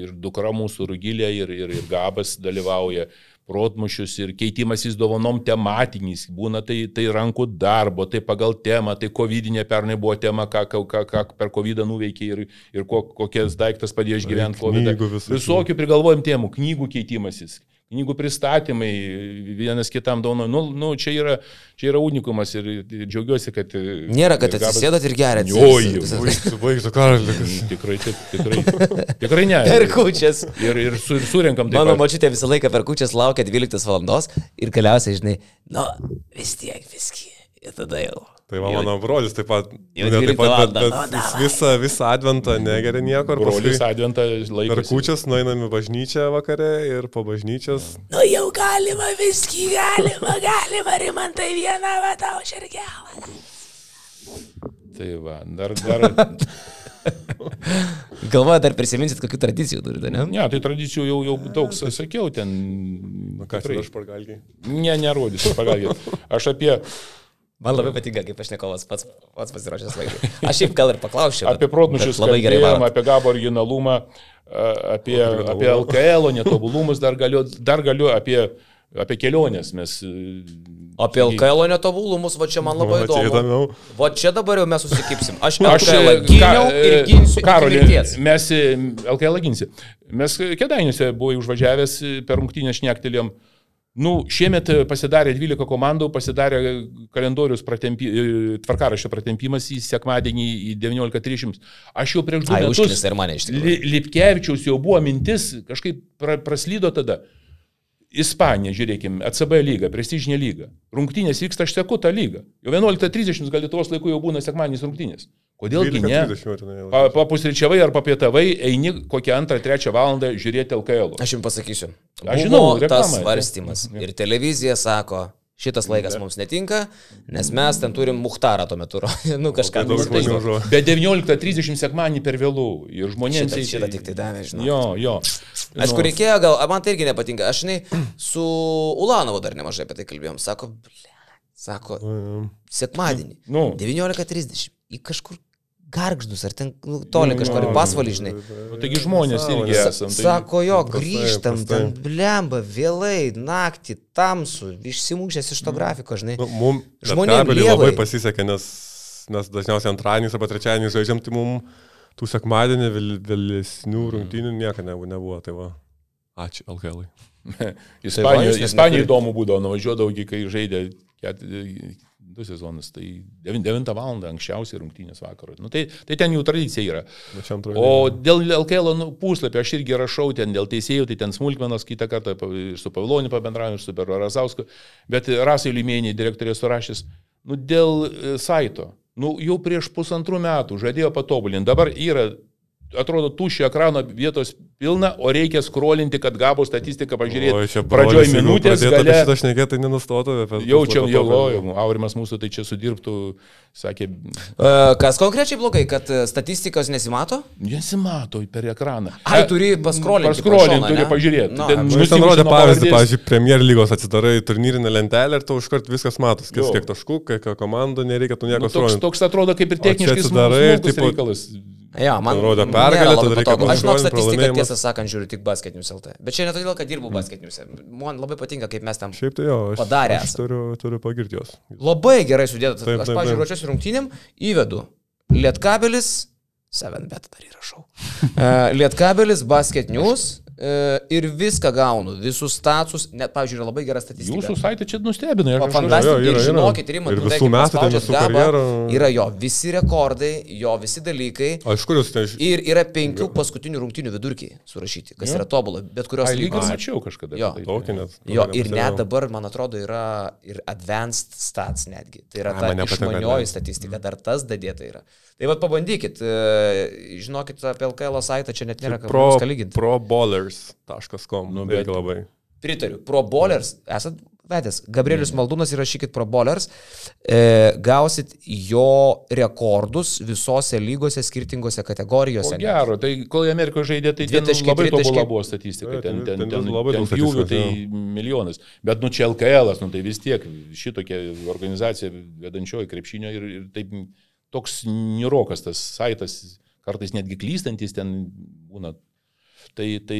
ir dukra mūsų Rugilė, ir, ir, ir Gabas dalyvauja protmušius ir keitimasis dovanom tematinis. Būna tai, tai rankų darbo, tai pagal temą, tai COVID pernai buvo tema, ką, ką, ką, per COVID nuveikė ir, ir ko, kokias daiktas padėjo išgyventi COVID. visokių. Visokių prigalvojim temų, knygų keitimasis. Knygų pristatymai, vienas kitam dauno. Nu, nu, čia, yra, čia yra unikumas ir, ir džiaugiuosi, kad... Nėra, kad Gabas- atsisėdat ir gerat. Jo, jau. Baigsiu, karalius. Tikrai, taip, tikrai. Tikrai ne. Per kučias. Ir, ir, su, ir surenkam taip. Mano pat. močiutė visą laiką per kučias laukia 12 valandos ir galiausiai, žinai, nu, vis tiek viski. Ir tada jau. Tai va, mano brolis taip pat. Ne, 12 taip pat bet, bet jis visą, visą adventą negeria nieko. ir Brolis Adventą Per laikosi. kučias nueinam į bažnyčią vakare ir po bažnyčios. Nu jau galima viski, galima, galima, rimantai vieną, va tau šergelą. Tai va, dar, dar, [LAUGHS] Galvoju, dar prisiminsit, kokių tradicijų turite, ne? ne, tai tradicijų jau, jau daug sa- sakiau ten. Nu, ką čia aš pagalgiai? Ne, nerodysiu, pagalbėt. Aš apie, Man labai patinka, kaip pašnekovas pats, pats pasiruošęs laidai. Aš šiaip gal ir paklausčiau. bet- apie protnušius, bet labai gerai kalbėjom, apie gabo originalumą, apie, apie LKL, netobulumus, dar galiu, dar galiu apie, apie keliones. Mes, e, Apie LKL netobulumus, va čia man labai Va, įdomu. įdomiau. Va čia dabar jau mes susikipsim. Aš Aš LKL e, gyniau ir e, ginsiu mirties. mes LKL ginsi. Mes kedainiuose buvai užvažiavęs per rungtynę šnektelėm. Nu, šiemet e, pasidarė 12 komandų, pasidarė kalendorius pratempi, e, tvarkaraščio pratempimas į sekmadienį į 19.30. Aš jau prieš du Ai, metus. Lipkevičiaus jau buvo mintis, kažkaip pra, praslydo tada. Ispanija, žiūrėkime, ACB lyga, prestižinė lyga. Rungtynės vyksta, aš seku tą lygą. Jau 11.30 gal Lietuvos laiku jau būna sekmadienis rungtynės. Kodėlgi ne? 12.30 Pa- Papusryčiavai ar papietavai, eini kokią antrą, trečią valandą žiūrėti LKL. Aš jums pasakysiu. Aš žinau, tas svarstymas. Ir televizija sako, šitas laikas mums netinka, nes mes ten turim muhtarą tuo metu. [LAUGHS] nu, kažką daug nu, tai- žmonių žuvo. Bet 19.30 sekmanį per vėlų ir žmonėms... Šitą, eiti- šitą tik tai davė, žinau. Jo, jo. Aišku, Nu, reikėjo, gal, a, man tai irgi nepatinka. Aš, žinai, su Ulanovu dar nemažai apie tai kalbėjom. Sako, ble, sako, sekmadienį. Nu. 19.30. Į kažkur gargždus, ar ten nu, toli kažkur į pasvalį, žinai. Nu, taigi žmonės irgi Sa- esam. Tai... Sako jo, grįžtam, paprastai. ten blemba, vėlai, naktį, tamsu, išsimušęs iš to grafiko, žinai. Nu, mums Žmonėm žmonėms lievai. labai pasisekė, nes mes dažniausiai antradieniais arba trečiadieniais žaidžiam, tai mums tų sekmadienį vėl, vėlesnių rungtynių nieko nebuvo. nebuvo tai va. Ačiū LKL. [LAUGHS] Ispanijoje Ispanija neturit- įdomu būdavo, nuvažiuodavau, kai žaidė ket, du sezonus, tai 9 val. anksčiausiai rungtynės vakarą. Nu, tai, tai ten jų tradicija yra. O dėl LKL nu, puslapio aš irgi rašau ten dėl teisėjų, tai ten smulkmenos kitą kartą ir su Pavloniu pabendrauju, ir su Peru Razausku, bet Rasai Limienį direktorė surašys, nu dėl e, saito, nu jau prieš pusantrų metų žadėjo patobulinti, dabar yra atrodo, tuščio ekrano vietos pilna, o reikia skrolinti, kad gavo statistiką pažiūrėti. Oi, čia Pradžioj minutės, gale... šitą šnekėti, tai nenustotų. apie Jau jau, Aurimas mūsų tai čia sudirbtų, sakė, E, Kas konkrečiai blogai, kad e, statistikos nesimato? nesimato per ekraną. Ai, turi paskrolinti. Paskrolinti, turi pažiūrėti. Nu, Jis ten Nusimuši rodė pavyzdį, pavyzdžiui, Premier lygos atsidarai turnyrinę lentelę ir tau iškart viskas matos, kiek, Jo. kiek taškų, kiek komandų, nereikia tu Nu, nieko toks, skrolinti. toks atrodo kaip ir O techniškai atsidarai tipo- reikalas. Ja, man rodė labai tada reikia patogu. Aš žinau statistiką, tiesą sakant, žiūriu tik basketinius LT. Bet čia ne todėl, kad dirbu basketiniuose. Man labai patinka, kaip mes tam Šiaip tai jo, aš, Padarė aš turiu, turiu pagirti jos. Labai gerai sudėta. Taip, Aš, taip, pažiūrėjau, taip. ruošiuosi rungtynėm, įvedu Lietkabelis, 7 bet dar įrašau. Uh, [LAUGHS] Lietkabelis, Basket News ir viską gaunu, visus statusus, net, pavyzdžiui, yra labai gera statistika. Jūsų saitė čia nustebino. O aš- fantastika, Jo, jo, ir yra, yra. žinokit, Rimas, Ir visų metų, ten visų karjerų. Yra jo, visi rekordai, jo visi dalykai. O iš kur jūs ten iš... Ir yra penkių paskutinių rungtynių vidurkiai surašyti, kas yra tobula, bet kurios lygos. mačiau kažkada. Jo. tai. Net. Jo, ir net dabar, man atrodo, yra ir advanced stats netgi. Tai yra ta išmanioji statistika, dar tas dadėta yra. Tai vad pabandykit, e, žinokit apie LKL saitą, čia net nėra ką Pro, ką lyginti. proballers.com. Nu, bet- bet labai. Pritariu. Pro bowlers, esat vedęs. Gabrielius Maldūnas įrašykit pro bowlers, e, gausit jo rekordus visose lygose, skirtingose O kategorijose. gero, tai kol į Ameriką žaidė, tai ten Dvitaškiai, labai tritaškiai. buvo statistika. Ten, ten- ten, ten labai daug statistikos, tai milijonas. Bet nu čia LKL, nu tai vis tiek šitokia organizacija vedančioji krepšinio ir, ir taip toks nirokas tas saitas, kartais netgi klystantis ten būna. Tai, tai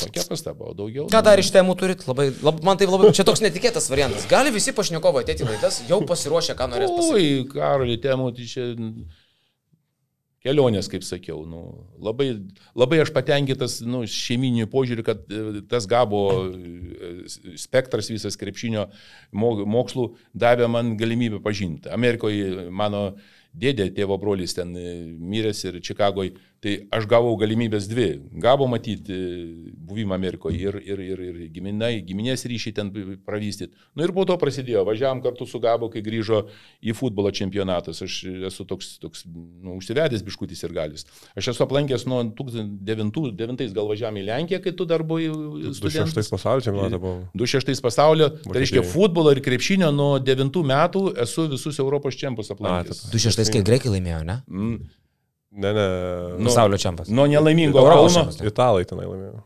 tokia pastaba, o daugiau. Ką dar iš temų turit? Labai, lab, man tai labai, čia toks netikėtas variantas. Gali visi pašnekovai ateiti laidas, jau pasiruošę, ką norės pasakyti. Oi, karoli, temų, tai čia kelionės, kaip sakiau. Nu, labai, labai aš patenkintas nu, šeiminiu požiūriu, kad e, tas gabo e, spektras visas krepšinio mo- mokslų davė man galimybę pažinti. Amerikoje mano dėdė, tėvo brolis ten e, miręs ir Čikagoje, tai aš gavau galimybės dvi. Gavo matyti e, buvimą Amerikoje ir, ir, ir, ir giminai, giminės ryšį ten pravystyti. Na nu, ir po to prasidėjo, važiavam kartu su Gabo, kai grįžo į futbolo čempionatus. Aš esu toks, toks nu, užsivedęs biškutis ir galis. Aš esu aplankęs nuo 2009 gal važiavam į Lenkiją, kai tu dar buvai Du studentas. šeštais pasaulio čempionate buvo. 26 pasaulio, tai reiškia futbolo ir krepšinio nuo 9 metų esu visus Europos čempionus aplankęs. taip. 26 kai greikai laimėjo, ne? Mm, Ne, ne. Nu, Pasaulio čempas. Nuo nelaimingo Europos Kauno. Italai tenai laimėjo.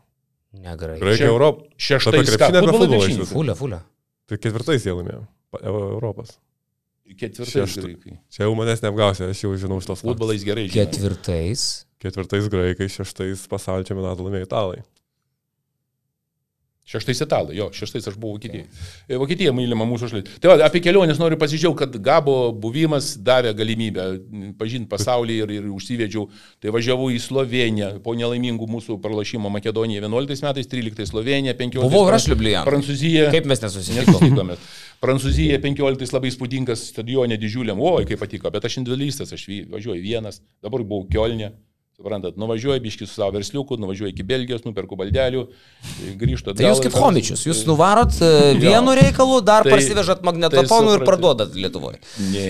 Negerai. Graikai Europą. Šeštais Apie krepšinį ar apie futbolo futbolą krepšinis? išvis? Fulė, fulė. Tai ketvirtais jie laimėjo. Europos. Ketvirtais Šeštu. graikai. Čia jau manęs neapgausia, aš jau žinau šitos futbolą. Futbolais gerai. žinai. Ketvirtais. Ketvirtais graikai, šeštais pasaulio čempionatą laimėjo italai. Šeštais italai, jo, šeštais aš buvau Vokietijai. E, Vokietija mylima mūsų šalis. Tai va, apie kelionės noriu pasidžiaugti, kad Gabo buvimas davė galimybę pažinti pasaulį ir, ir užsivedžiau. Tai važiavau į Sloveniją po nelaimingų mūsų pralašymo Makedoniją 11 metais, 13 Slovenija, 15 Buvau ir aš Liublianą. Prancūzija. Kaip mes nesusitikome? Prancūzija 15 labai spūdingas stadione didžiuliam, oi kaip patiko, bet aš individualistas, aš važiuoju vienas, dabar buvau Kielne. Suprantat, nuvažiuoju biški su savo versliuku, nuvažiuoju iki Belgijos, nuperku baldelių, grįžtu. Tai jūs atgal kaip homičius, jūs nuvarot e, vienu reikalu, dar Tai- parsivežat magnetofonų tai ir parduodat Lietuvoje. Ne.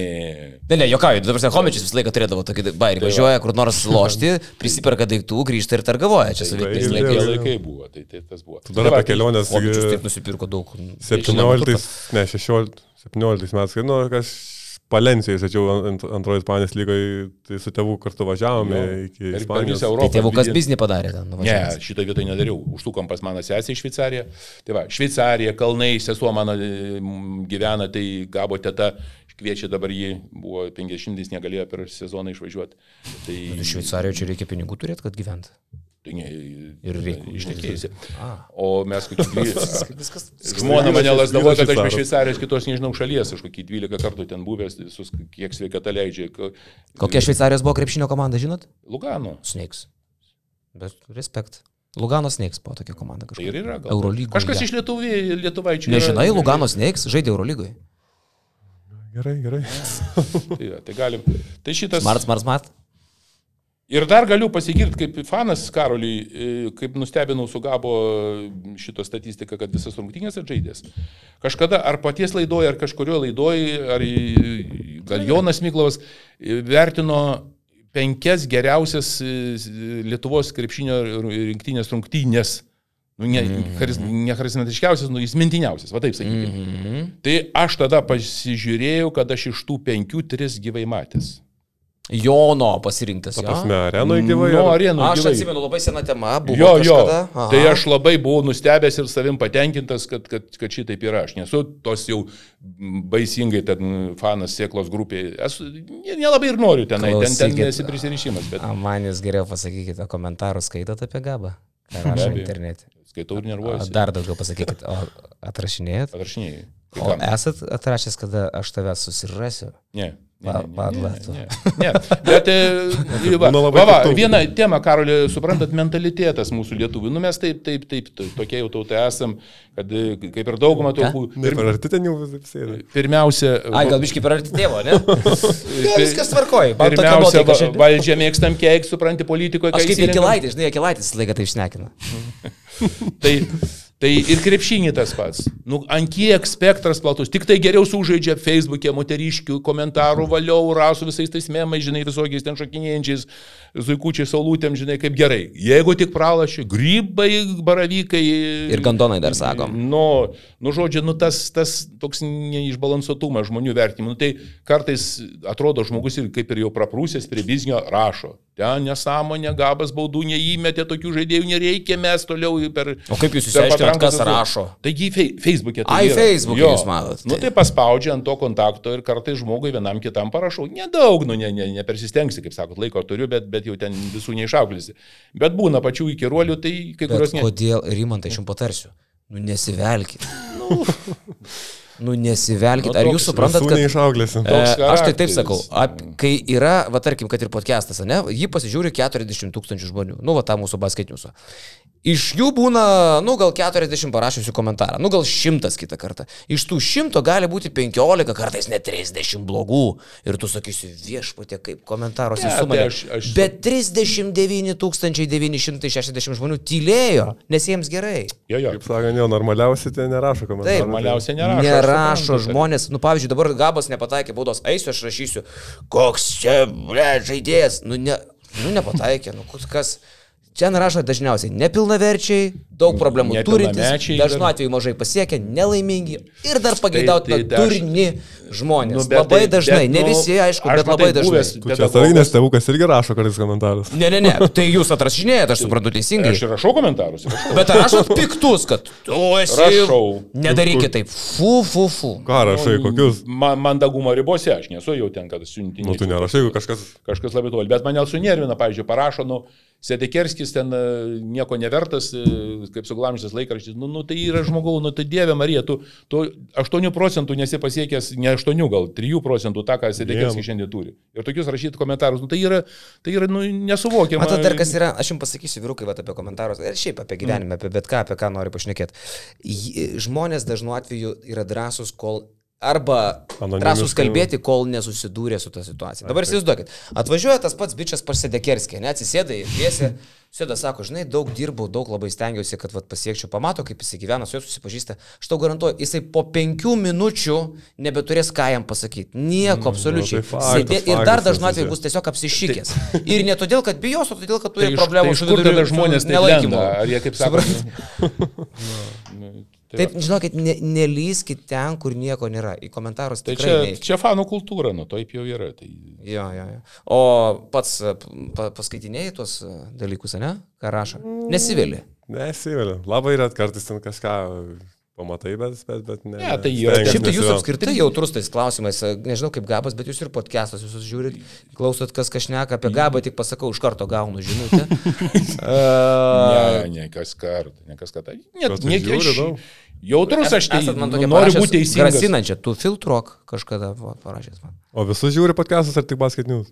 Ne, ne, jokauju, dabar homičius visą laiką turėdavo tokį bairį, važiuoja kur nors [LAUGHS] lošti, prisiperka daiktų, grįžta ir targavoja. Čia sovietiniais Tai- laikais. Jau- laikai buvo, tai, tai tas buvo. Tu dar apie kelionės. Homičius taip nusipirko daug. 17, ne, 16, 17 metais, nu, aš Palencijoje, sačiau, ant, antroji Ispanijos lygoje, tai su tėvu kartu važiavome Jo. iki per Ispanijos. Tai tėvukas dvidė- biznį padarė ten. Ne, nuvažiavęs. šitą vietą nedariau. Užtukom pas mano sesę į Šveicariją. Tai va, Šveicarija, kalnai, sesuo mano e, gyvena, tai gavo teta, kviečia dabar jį, buvo 50, negalėjo per sezoną išvažiuoti. Tai, Nu, Šveicarijoje čia reikia pinigų turėti, kad gyvent. Tai ne, Ir. A. O mes kokį [LAUGHS] 12... Viskas. Žmona mane lasdavo, kad aš iš Šveicarijos kitos nežinau šalies, aš kokį 12 kartų ten buvęs, visus, kiek sveikata leidžia. Ko- Kokia Šveicarijos buvo krepšinio komanda, žinot? Lugano. Snakes. Bet respekt. Lugano Snakes buvo tokia komanda Tai kažkokia. ir yra gal. Eurolygoje. Kažkas iš Lietuvai, lietuvaičių. Nežinai, yra- Lugano Snakes žaidė Eurolygoje. Gerai, gerai. Tai, tai galim. Tai šitas. Smart, smart, smart. Ir dar galiu pasigirti kaip fanas Karoliui, e, kaip nustebinau su Gabo šito statistiką, kad visas rungtynės atžaidės. Kažkada ar paties laidoje, ar kažkurio laidoje, ar gal Jonas Miklovas e, vertino penkias geriausias e, Lietuvos krepšinio rinktinės rungtynės. Nu, ne, charis, ne charizmatiškiausias, nu, jis mintiniausias, va taip sakykime. Mm -hmm. Tai aš tada pasižiūrėjau, kad aš iš tų penkių tris gyvai matęs. Jono pasirinktas. Ta jo. prasme, arenoje gyvai. Nu, ar- arenų Aš gyvai. atsimenu labai seną temą. Buvo Jo, jo. Aha. Tai aš labai buvau nustebęs ir savim patenkintas, kad, kad, kad šitaip yra. Aš nesu tos jau baisingai ten fanas sėklos grupėje. Esu ne- nelabai ir noriu tenai. Ten, ten Klausykit. nesi prisirišimas, bet A, man jūs geriau pasakykite, komentarus skaitot apie gabą. Abejo. internete. skaitau ir A, nervuojuosi. Dar daugiau pasakykit, o atrašinėjat? Atrašinėjai. O esat atrašęs, kada aš tave susirasiu? Ne. Ne. Bet, e, [LAUGHS] va, va, va, viena tema, Karolė, suprantat, mentalitetas mūsų lietuvių. Nu mes taip, taip, taip, to- tokie jau tautai esam, kad e, kaip ir dauguma tautų. Ne, per arti ten jau vis sėdi. Pirmiausia, Ai, gal biškai per arti tėvo, ne? [LAUGHS] Ja, viskas tokia Pirmiausia, va, valdžią mėgstam keik, supranti, politikoje. Aš kaip Jekilaitis, žinai, Jekilaitis visą laiką [LAUGHS] tai išnekina. Tai, tai ir krepšinį tas pats. Nu, ant kiek spektras platus. Tik tai geriau sužaidžia Facebook'e moteriškių komentarų valiau, rasų visais tais memais, žinai, visokiais ten šokinėjančiais, zuikučiai, saulutėm, žinai, kaip gerai. Jeigu tik pralašė, grybai, baravykai. Ir gandonai dar sakom. Nu, nu žodžiu, nu tas, tas toks neišbalansuotumas žmonių vertinimų. Nu, tai kartais atrodo žmogus ir kaip ir jau praprūsęs prie biznio rašo. Ten nesąmonė, gabas baudų neįmetė, tokių žaidėjų nereikia, mes toliau per... O kaip jūs patrankos kas rašo? Taigi Facebook'e. Tai Ai, yra. Facebook'e Jo. jūs matot, Nu tai. tai paspaudžia ant to kontakto ir kartais žmogui vienam kitam parašau. Nedaug, nu ne, ne, nepersistengsi, kaip sakot, laiko turiu, bet, bet jau ten visų neišauklėsi. Bet būna pačių įkiruolių, tai kai kurios Bet ne. kodėl, Rimantai, aš jums patarsiu. Nu, nesivelkit. Nu, Nu, nesivelkit. Nu, Ar jūs suprantat, kad... neišauklėsim. E, aš tai taip sakau, ap, kai yra, va tarkim, kad ir podcastas, ne, jį pasižiūri 40 tūkstančių žmonių, nu, va tą mūsų basketiniusą. Iš jų būna, nu, gal 40 parašiusių komentarą, nu, gal 100 kitą kartą. Iš tų 100 gali būti 15, kartais net 30 blogų. Ir tu sakysi, viešpatė, kaip komentaruose su tai manimi. aš- Bet 39 960 žmonių tylėjo, nes jiems gerai. Jo, jo. Kaip sakant, jo, normaliausiai tai nerašo komentarų. Taip, Normaliausia nerašo. aš Nerašo žmonės, nu pavyzdžiui, dabar Gabas nepataikė baudos, eisiu aš rašysiu, koks čia, ble, žaidėjas, nu, ne, nu nepataikė, nu kas. Čia narašo dažniausiai nepilnaverčiai, daug problemų turintys, dažnu atveju mažai pasiekę, nelaimingi ir dar pageidautina tai- tai durni žmonės. Nu, Nu, labai tai- dažnai, bet, ne nu, visi, aišku, bet labai dažnai. buvęs čia savinės tėvukas irgi rašo kartais komentarus. Ne, ne, ne, tai jūs atrašinėjate, aš suprantu teisingai. Aš ir rašau komentarus. Rašau. Bet rašot piktus, kad tu esi. Rašau. Nedarykit taip. Fu, fu, fu. Ką rašai, kokius? Man, mandagumo ribose, aš nesu jau ten, kad siuntinį. Nu, tu nerašai, jeigu kažkas... Kažkas labai toli. Bet mane sunervina, pavyzdžiui, parašo, nu, Sedekerskis ten e, nieko nevertas, e, kaip suglamžytas laikraštis. Nu, nu, tai yra žmogau, nu, tai Dieve Marija, tu, tu 8 procentų nesi pasiekęs, ne 8, gal 3 procentų tą, ką Sedekerskis šiandien turi. Ir tokius rašyti komentarus, nu, tai yra, tai yra nu, nesuvokiama. Matot, dar kas yra, aš jums pasakysiu, vyrukai, va, apie komentarus, ir šiaip apie gyvenimą, apie bet ką, apie ką nori pašnekėti. Žmonės dažnu atveju yra drąsūs, kol arba drąsūs kalbėti, kol nesusidūrė su ta situacija. Dabar įsivaizduokit, atvažiuoja tas pats bičias pasidėkerskė, neatsisėda į viesį, sėda, sako, žinai, daug dirbau, daug labai stengiausi, kad vat, pasiekčiau, pamato, kaip jis gyvena, su juo susipažįsta. Aš tau garantuoju, jisai po penkių minučių nebeturės ką jam pasakyti. Nieko, absoliučiai. tai faktas, ir dar dažnu atveju bus tiesiog apsišykęs. [LAUGHS] Ir ne todėl, kad bijos, o todėl, kad Tai turi iš, problemų tai su viduriu- su žmonės lenda? Ar jie kaip sako? [LAUGHS] Tai Taip, va. žinokit, ne, nelyskit ten, kur nieko nėra. Į komentarus Tai tikrai čia, neik. čia fanų kultūra, nu, taip jau yra. Tai... Jo, jo, jo. O pats e, pa, paskaitinėjai tuos e, dalykus, ne? Ką rašo? Nesivėlė. Nesivėliu. Labai ret kartais ten kažką pamatai, bet, bet, bet ne. Ne, tai yra- stengiuos Šiaip tai jūs apskritai jautrus tais klausimais, e, nežinau kaip gabas, bet jūs ir podcastas, jūs žiūrit, klausot, kas kažneka apie gabą, tik pasakau, iš karto gaunu žinutę. [LAUGHS] Ne, ne kas kartą, ne kas kartą. Bet tai ne, aš. Jautrus aš tai nu, noriu būti teisingas. Grasinančią, tu filtruok kažkada va, parašęs man. O visus žiūri podcastus ar tik basket news?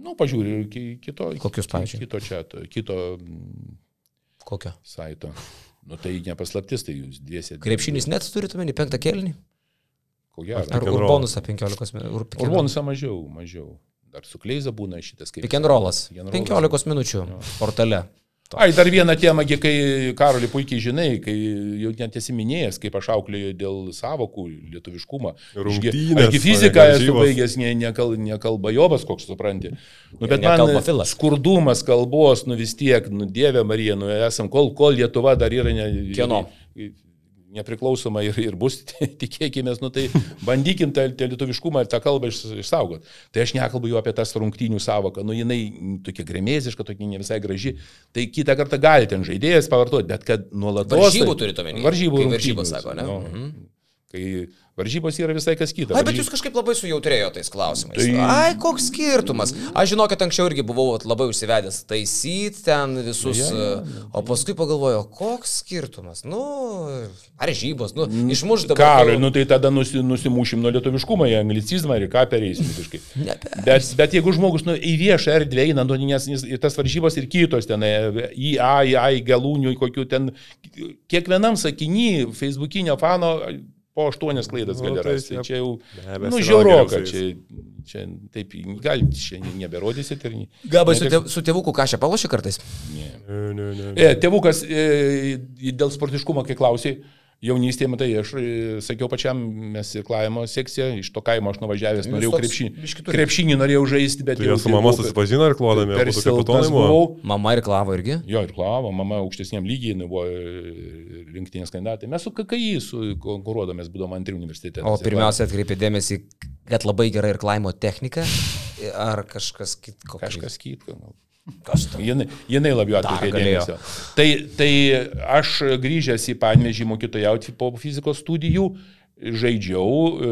Nu, pažiūrėjau, ki, kito. Kokius, ki- pavyzdžiui? Kito čia, kito mm, Kokio? saito. Nu, tai nepaslaptis, tai jūs dviesi. Krepšinis net turite meni penktą kelnį? Ko gero. Ar urbonusą 15 minučių? Urbonusą mažiau, mažiau. Dar su Kleiza būna šitas kaip. Rollas. 15 minučių portale. Ai, dar vieną temą, gi, kai Karoli puikiai žinai, kai jau net esi minėjęs, kaip aš auklėjau dėl savokų, lietuviškumą. Ne fiziką esu baigęs, ne, ne, kal, ne kalba jobas, koks supranti. Nu, bet Ne man skurdumas kalbos, nu vis tiek, nu Dieve Marija, nu esam, kol, kol Lietuva dar yra ne, Kieno? Nepriklausoma ir, ir bus, [LAUGHS] tikėkime, nu tai bandykim tą, tą lietuviškumą ir tą kalbą iš, išsaugoti. Tai aš nekalbu jau apie tas rungtynių savoką, nu jinai tokia gremėziška, tokia ne visai graži. Tai kitą kartą gali ten žaidėjas pavartoti, bet kad nuolatos... Varžybų turite omeny? Varžybų. Kai rungtynių, varžybos sako, ne? Nu, Mhm. Kai varžybos yra visai kas kita. Ai, bet jūs kažkaip labai sujautrėjo tais klausimais. Tai- Ai, koks skirtumas. Aš žinau, kad anksčiau irgi buvau labai užsivedęs taisyti ten visus, Ja, ja, e, o paskui pagalvojau, koks skirtumas. Nu, ar žybos, nu, išmuš dabar. Karui, nu tai tada nusi, nusimušim nuo lietuviškumo, į anglicizmą ir ką pereisim visiškai. [LAUGHS] Bet, bet jeigu žmogus nu, į viešą erdvę eina, nu, nes, tas varžybos ir kitos ten, e, į A, į A, į galūnių, į kokių ten, kiekvienam sakinį Facebookinio fano po aštuonias klaidas Nu, gali tai rasti. čia Tai čia jau, nebesirodo nu, žiauroka, čia, čia taip, gal čia neberodysit ir... Gabai su, tėv, su tėvuku kažką palošė kartais. Ne. Ne, ne, ne. E, tėvukas e, dėl sportiškumo, kai klausai, jaunystėje, matai, aš e, sakiau pačiam, mes ir klavimo sekcija, iš to kaimo aš nuvažiavęs, Jūs norėjau krepšinį. Krepšinį norėjau žaisti, bet Tai jie su mama susipažino ir klodami, per buvau. Mama ir klavo irgi. Jo, ir klavo, mama aukštesniam lygiai, jinai buvo e, rinktinės kandidatai. Mes su KKI su konkuruodamės, būdom antri universitete. O pirmiausia atkreipė dėmesį, kad labai gera ir klaimo technika. Ar kažkas kitko. Kažkas kitko. gal. Kas tam? Jinai, jinai labiau atkreipė dėmesio. Tai, tai aš grįžęs į Panežį mokytojauti po fizikos studijų, žaidžiau e,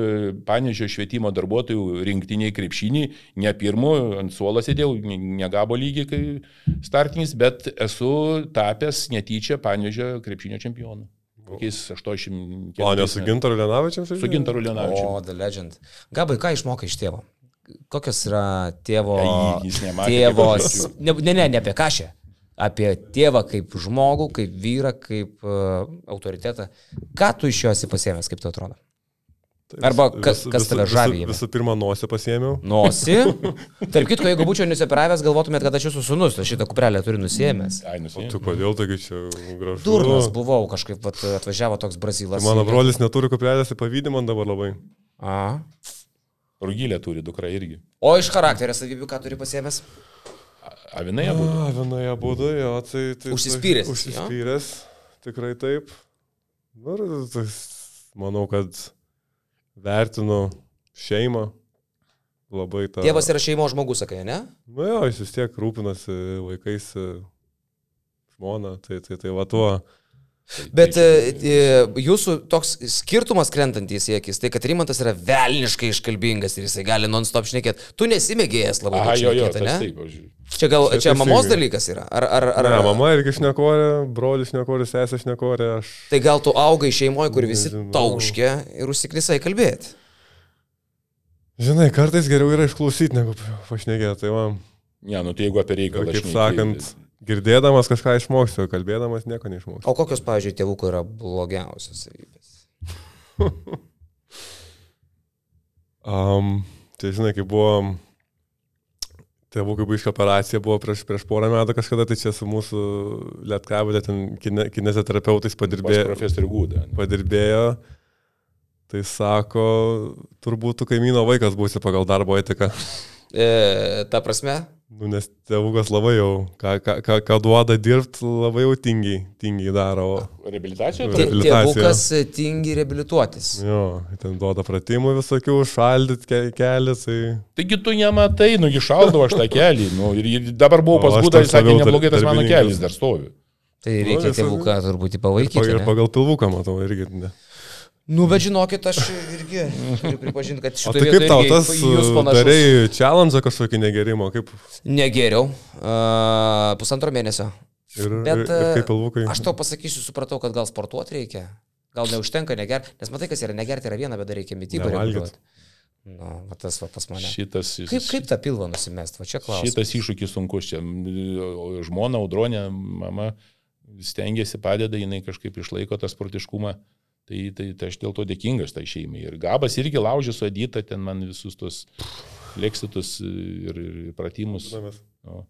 Panežio švietimo darbuotojų rinktiniai krepšinį, ne pirmu, ant suolo sėdėjau, ne- negabo lygiai kaip startinis, bet esu tapęs netyčia Panežio krepšinio čempionu. Kokiais 80. O, ne su Gintaru Lenavičiam? Su Gintaru Lenavičiu. O, The Legend. Gabai, ką išmokai iš tėvo? Kokios yra tėvo... Tėvo... Ne, ne, ne, ne apie kažę. Apie tėvą kaip žmogų, kaip vyrą, kaip uh, autoritetą. Ką tu iš jo esi pasiemęs, kaip tu atrodo? Arba kas- kas tave žavi? Visų, pirma, nosį pasėmiau. Nosi. [LAUGHS] Tarp kitko, jeigu būčiau nusipiravęs, galvotumėt, kad aš esu sunus, aš šitą kuprelę turiu nusiemęs. Ai, nusiėmė. Tu kodėl taigi čia gražu? Durnas buvau, kažkaip vat, atvažiavo toks brazilas. Tai Mano brolis neturi kuprelės, tai pavydė man dabar labai. A. Rugylė turi dukra irgi. O iš charakterio savybių ką turi pasiemęs? Avinai abu. A, vienoje būdu, jo, tai... tai Užsispyręs? Užsispyręs, tikrai taip. Nu, ir tas, manau, kad vertinu šeimą labai tą... Tėvas yra šeimos žmogus, sakai, ne? Nu jo, jis vis tiek rūpinasi vaikais, žmona, tai, tai, tai va tuo. Bet e, e, jūsų toks skirtumas krentantys į akis, tai kad Rimantas yra velniškai iškalbingas ir jisai gali non-stop šnekėti. Tu nesimėgėjęs labai daug šnekėti, ne? taip. Čia gal Čia čia mamos teisingai. dalykas yra? Ar, ar, ar, ne, mama irgi šnekorė, brolis šnekorė, sesė šnekorė, aš... Tai gal tu augai šeimoje, kur visi tauškė ir užsiknisai kalbėti? Žinai, kartais geriau yra išklausyti, negu pašnekėti. Tai man, Ne, nu tai jeigu apie reikalą. kaip šneki, sakant, girdėdamas kažką išmoksiu, kalbėdamas nieko neišmoksiu. O kokios, pavyzdžiui, tėvukų yra blogiausios savybės? [LAUGHS] Um, tai žinai, kai buvo, tėvų kaip iška operacija buvo prieš, prieš porą metų kažkada, tai čia su mūsų lietkabelė ten kine, kinesioterapeutais padirbėjo. profesorių Gūdą. padirbėjo, tai sako, turbūt tu kaimyno vaikas būsi pagal darbo etiką. E, ta prasme, Nu, nes tėvukas labai jau, ką, ką, ką, ką duoda dirbti, labai jau tingiai, tingiai daro. Tai- Reabilitacija. tėvukas e, tingi reabilituotis. Jo, ten duoda pratimų visokių, šaldyti ke, kelią, tai... Taigi tu nematai, nu išaldavo aš tą kelį. Nu, ir, ir dabar buvo pas ten jis sakė, neblogai tas mano kelis dar stovi. Tai reikia Nu, tėvuką turbūt Ir, palaikyti. ir ne? pagal pilvuką, matau, irgi. Ne. Nu, bet žinokit, aš irgi turiu pripažinti, kad šitą tai kaip tau tas jūs panašus. darai challenge kažkokį negerimo, kaip... Negeriau. Uh, pusantro mėnesio. Ir, Bet, ir, ir kaip e, pilvukai. Aš tau pasakysiu, supratau, kad gal sportuoti reikia. Gal neužtenka negerti. Nes matai, kas yra negerti, yra viena, bet dar reikia mytybą reguliuoti. Nu, va tas va pas mane. Šitas, Kaip, kaip tą pilvą nusimest? Va čia klausimas. šitas iššūkis sunkus čia. Žmona, audronė, mama stengiasi, padeda, jinai kažkaip išlaiko tą sportiškumą. Tai, tai, tai aš dėl to dėkingas tai šeimai. Ir Gabas irgi laužė su Edita, ten man visus tos leksitus ir, ir pratimus. O.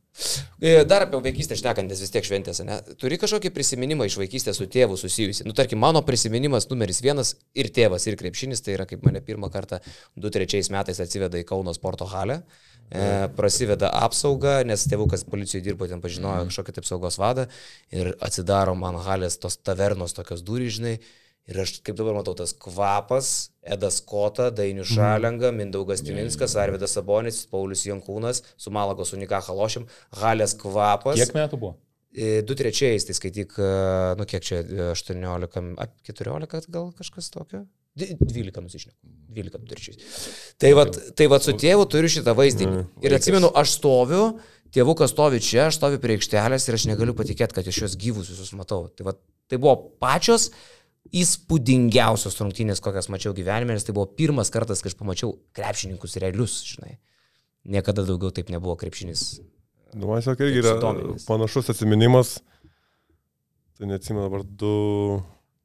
E, Dar apie vaikystę šnekantis vis tiek šventėse, ne? Turi kažkokį prisiminimą iš vaikystės su tėvu susijusi. Nu, tarkim, mano prisiminimas numeris vienas ir tėvas, ir krepšinis, tai yra kaip mane pirmą kartą 2003 metais atsiveda į Kauno sporto halę. E, prasideda apsauga, nes tėvukas policijoje dirbo, ten pažinojo kažkokį taip saugos vadą ir atsidaro man halės tos tavernos tokios durys, žinai. Ir aš kaip dabar matau tas kvapas, Edas Kota, Dainius Šalenga, Mindaugas Timinskas, Arvidas Sabonis, Paulius Jankūnas, su Malagos Unika Halošim, Halės kvapas. Kiek metų buvo? E, Du trečiais, tai skaityk, e, nu kiek čia, e, 18, a, 14 gal kažkas tokio? Di- 12 nusišneku. 12 du trečiais. Tai va, tai va su tėvu turiu šitą vaizdinį. Ir atsimenu, aš stoviu, tėvukas stovi čia, aš stoviu prie aikštelės ir aš negaliu patikėti, kad aš juos gyvus visus matau. Tai, va, tai buvo pačios įspūdingiausios rungtynės, kokias mačiau gyvenime, nes tai buvo pirmas kartas, kai aš pamačiau krepšininkus realius, žinai. Niekada daugiau taip nebuvo krepšinis. Nu, man tiesiog irgi yra sudominęs. panašus atminimas. Tai neatsimenu dabar du,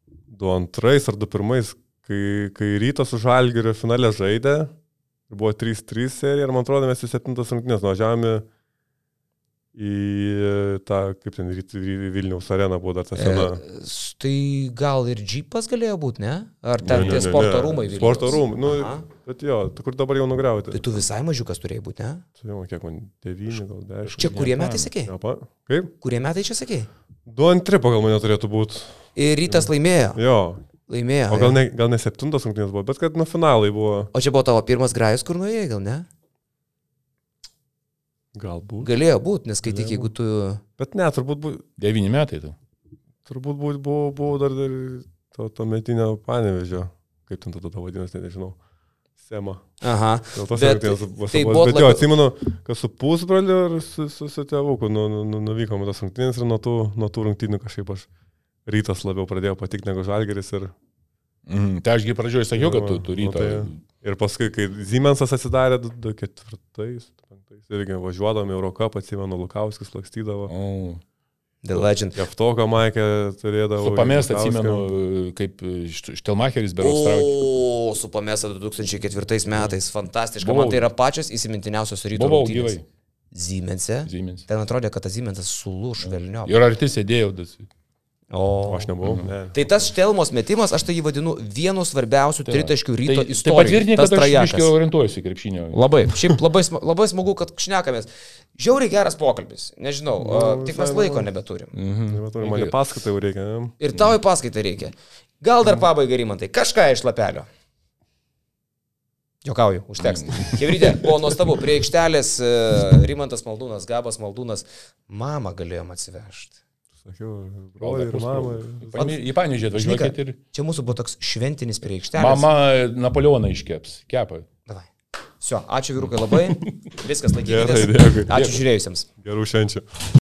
du antrais ar du pirmais, kai, kai rytas su Žalgiriu finale žaidė. Buvo 3-3 serija ir man atrodo mes į 7 rungtynės nuvažiavome į tą, kaip ten Vilniaus areną buvo dar ta sena. E, tai gal ir džipas galėjo būti, ne? Ar ten Ne, ne, tie ne, sporto ne. rūmai? Vilniaus? Sporto rūmai, nu, Aha. bet jo, tu kur dabar jau nugriauti. Tai tu visai mažiukas turėjai būti, ne? Tai jau, kiek man, 9, gal 10. Čia kurie metai sakė? Kaip? Kurie metai čia sakė? Du antri pagal mane turėtų būti. Ir rytas laimėjo. Jo. Laimėjo. O gal jo. ne, gal ne septintas rungtynės buvo, bet kad nu finalai buvo. O čia buvo tavo pirmas grajus, kur nuėjai, gal ne? Galbūt. Galėjo būti, nes skaityk, jeigu tu... Bet ne, turbūt, bu, Devyni metai tu. turbūt bu, buvo, buvo dar, dar to, to metinio panevežio. Kaip ten tada to vadinasi, nežinau. Sema. Aha. Dėl to Bet rungtynės tai buvo buvo Bet jo, labiau- atsimenu, kad su pusbroliu ir su, su, su tėvuku nu, nu, nu, nuvykom į tas rungtynės ir nuo tų, nuo tų rungtynių kažkaip aš rytas labiau pradėjo patikti negu žalgeris. Ir, Mhm. Tai ašgi pradžioje sakiau, kad tu Nu, turi nu, tą. tai- ir paskui, kai Siemensas atsidarė 2004, irgi važiuodami Eurocap, atsimenu, Lukauskis lakstydavo. O. The Legend. Jeftoką Maikę turėdavo. Su pamest Lukauskį. atsimenu, kaip Št- Štelmacheris berots traukė. O, su Pamesa 2004 metais. Fantastiška. Buvau. Man tai yra pačios įsimintiniausios ryto Buvau gyvai. Zymense. Siemens. Ten atrodė, kad tas Zymensas sulūš velnio. Ir arti sėdėjau. tas- O O. aš nebuvau. Ne. Tai tas štelmos metimas, aš tai jį vadinu vienu svarbiausių tritaškių ryto Tai, tai istorijos. patvirtini, kad aš visiškai orientuojuosi krepšinio. Labai, šiaip labai, sma- labai smagu, kad šnekamės. Žiauriai geras pokalbis. Nežinau, Nu, no, tik mes laiko nebeturim. Mhm. Nebeturiu, man į paskaitą jau reikia. Ne? Ir tau į paskaitą reikia. Gal dar pabaigai rimantai, kažką iš lapelio. Jokauju, užteks. Hebrytė, buvo nuostabu, prie aikštelės e, Rimantas Maldūnas, Gabas Maldūnas, mamą galėjom atsivežti. Sakiau, broliai ir mamai. Į Panežį atvažiuokit ir Čia mūsų buvo toks šventinis prie aikštelės. mama Napoleoną iškeps. Kepa. Davai. Sio, ačiū vyrukai labai. [LAUGHS] Viskas laikykitės. Ačiū žiūrėjusiems. Gerų švenčių.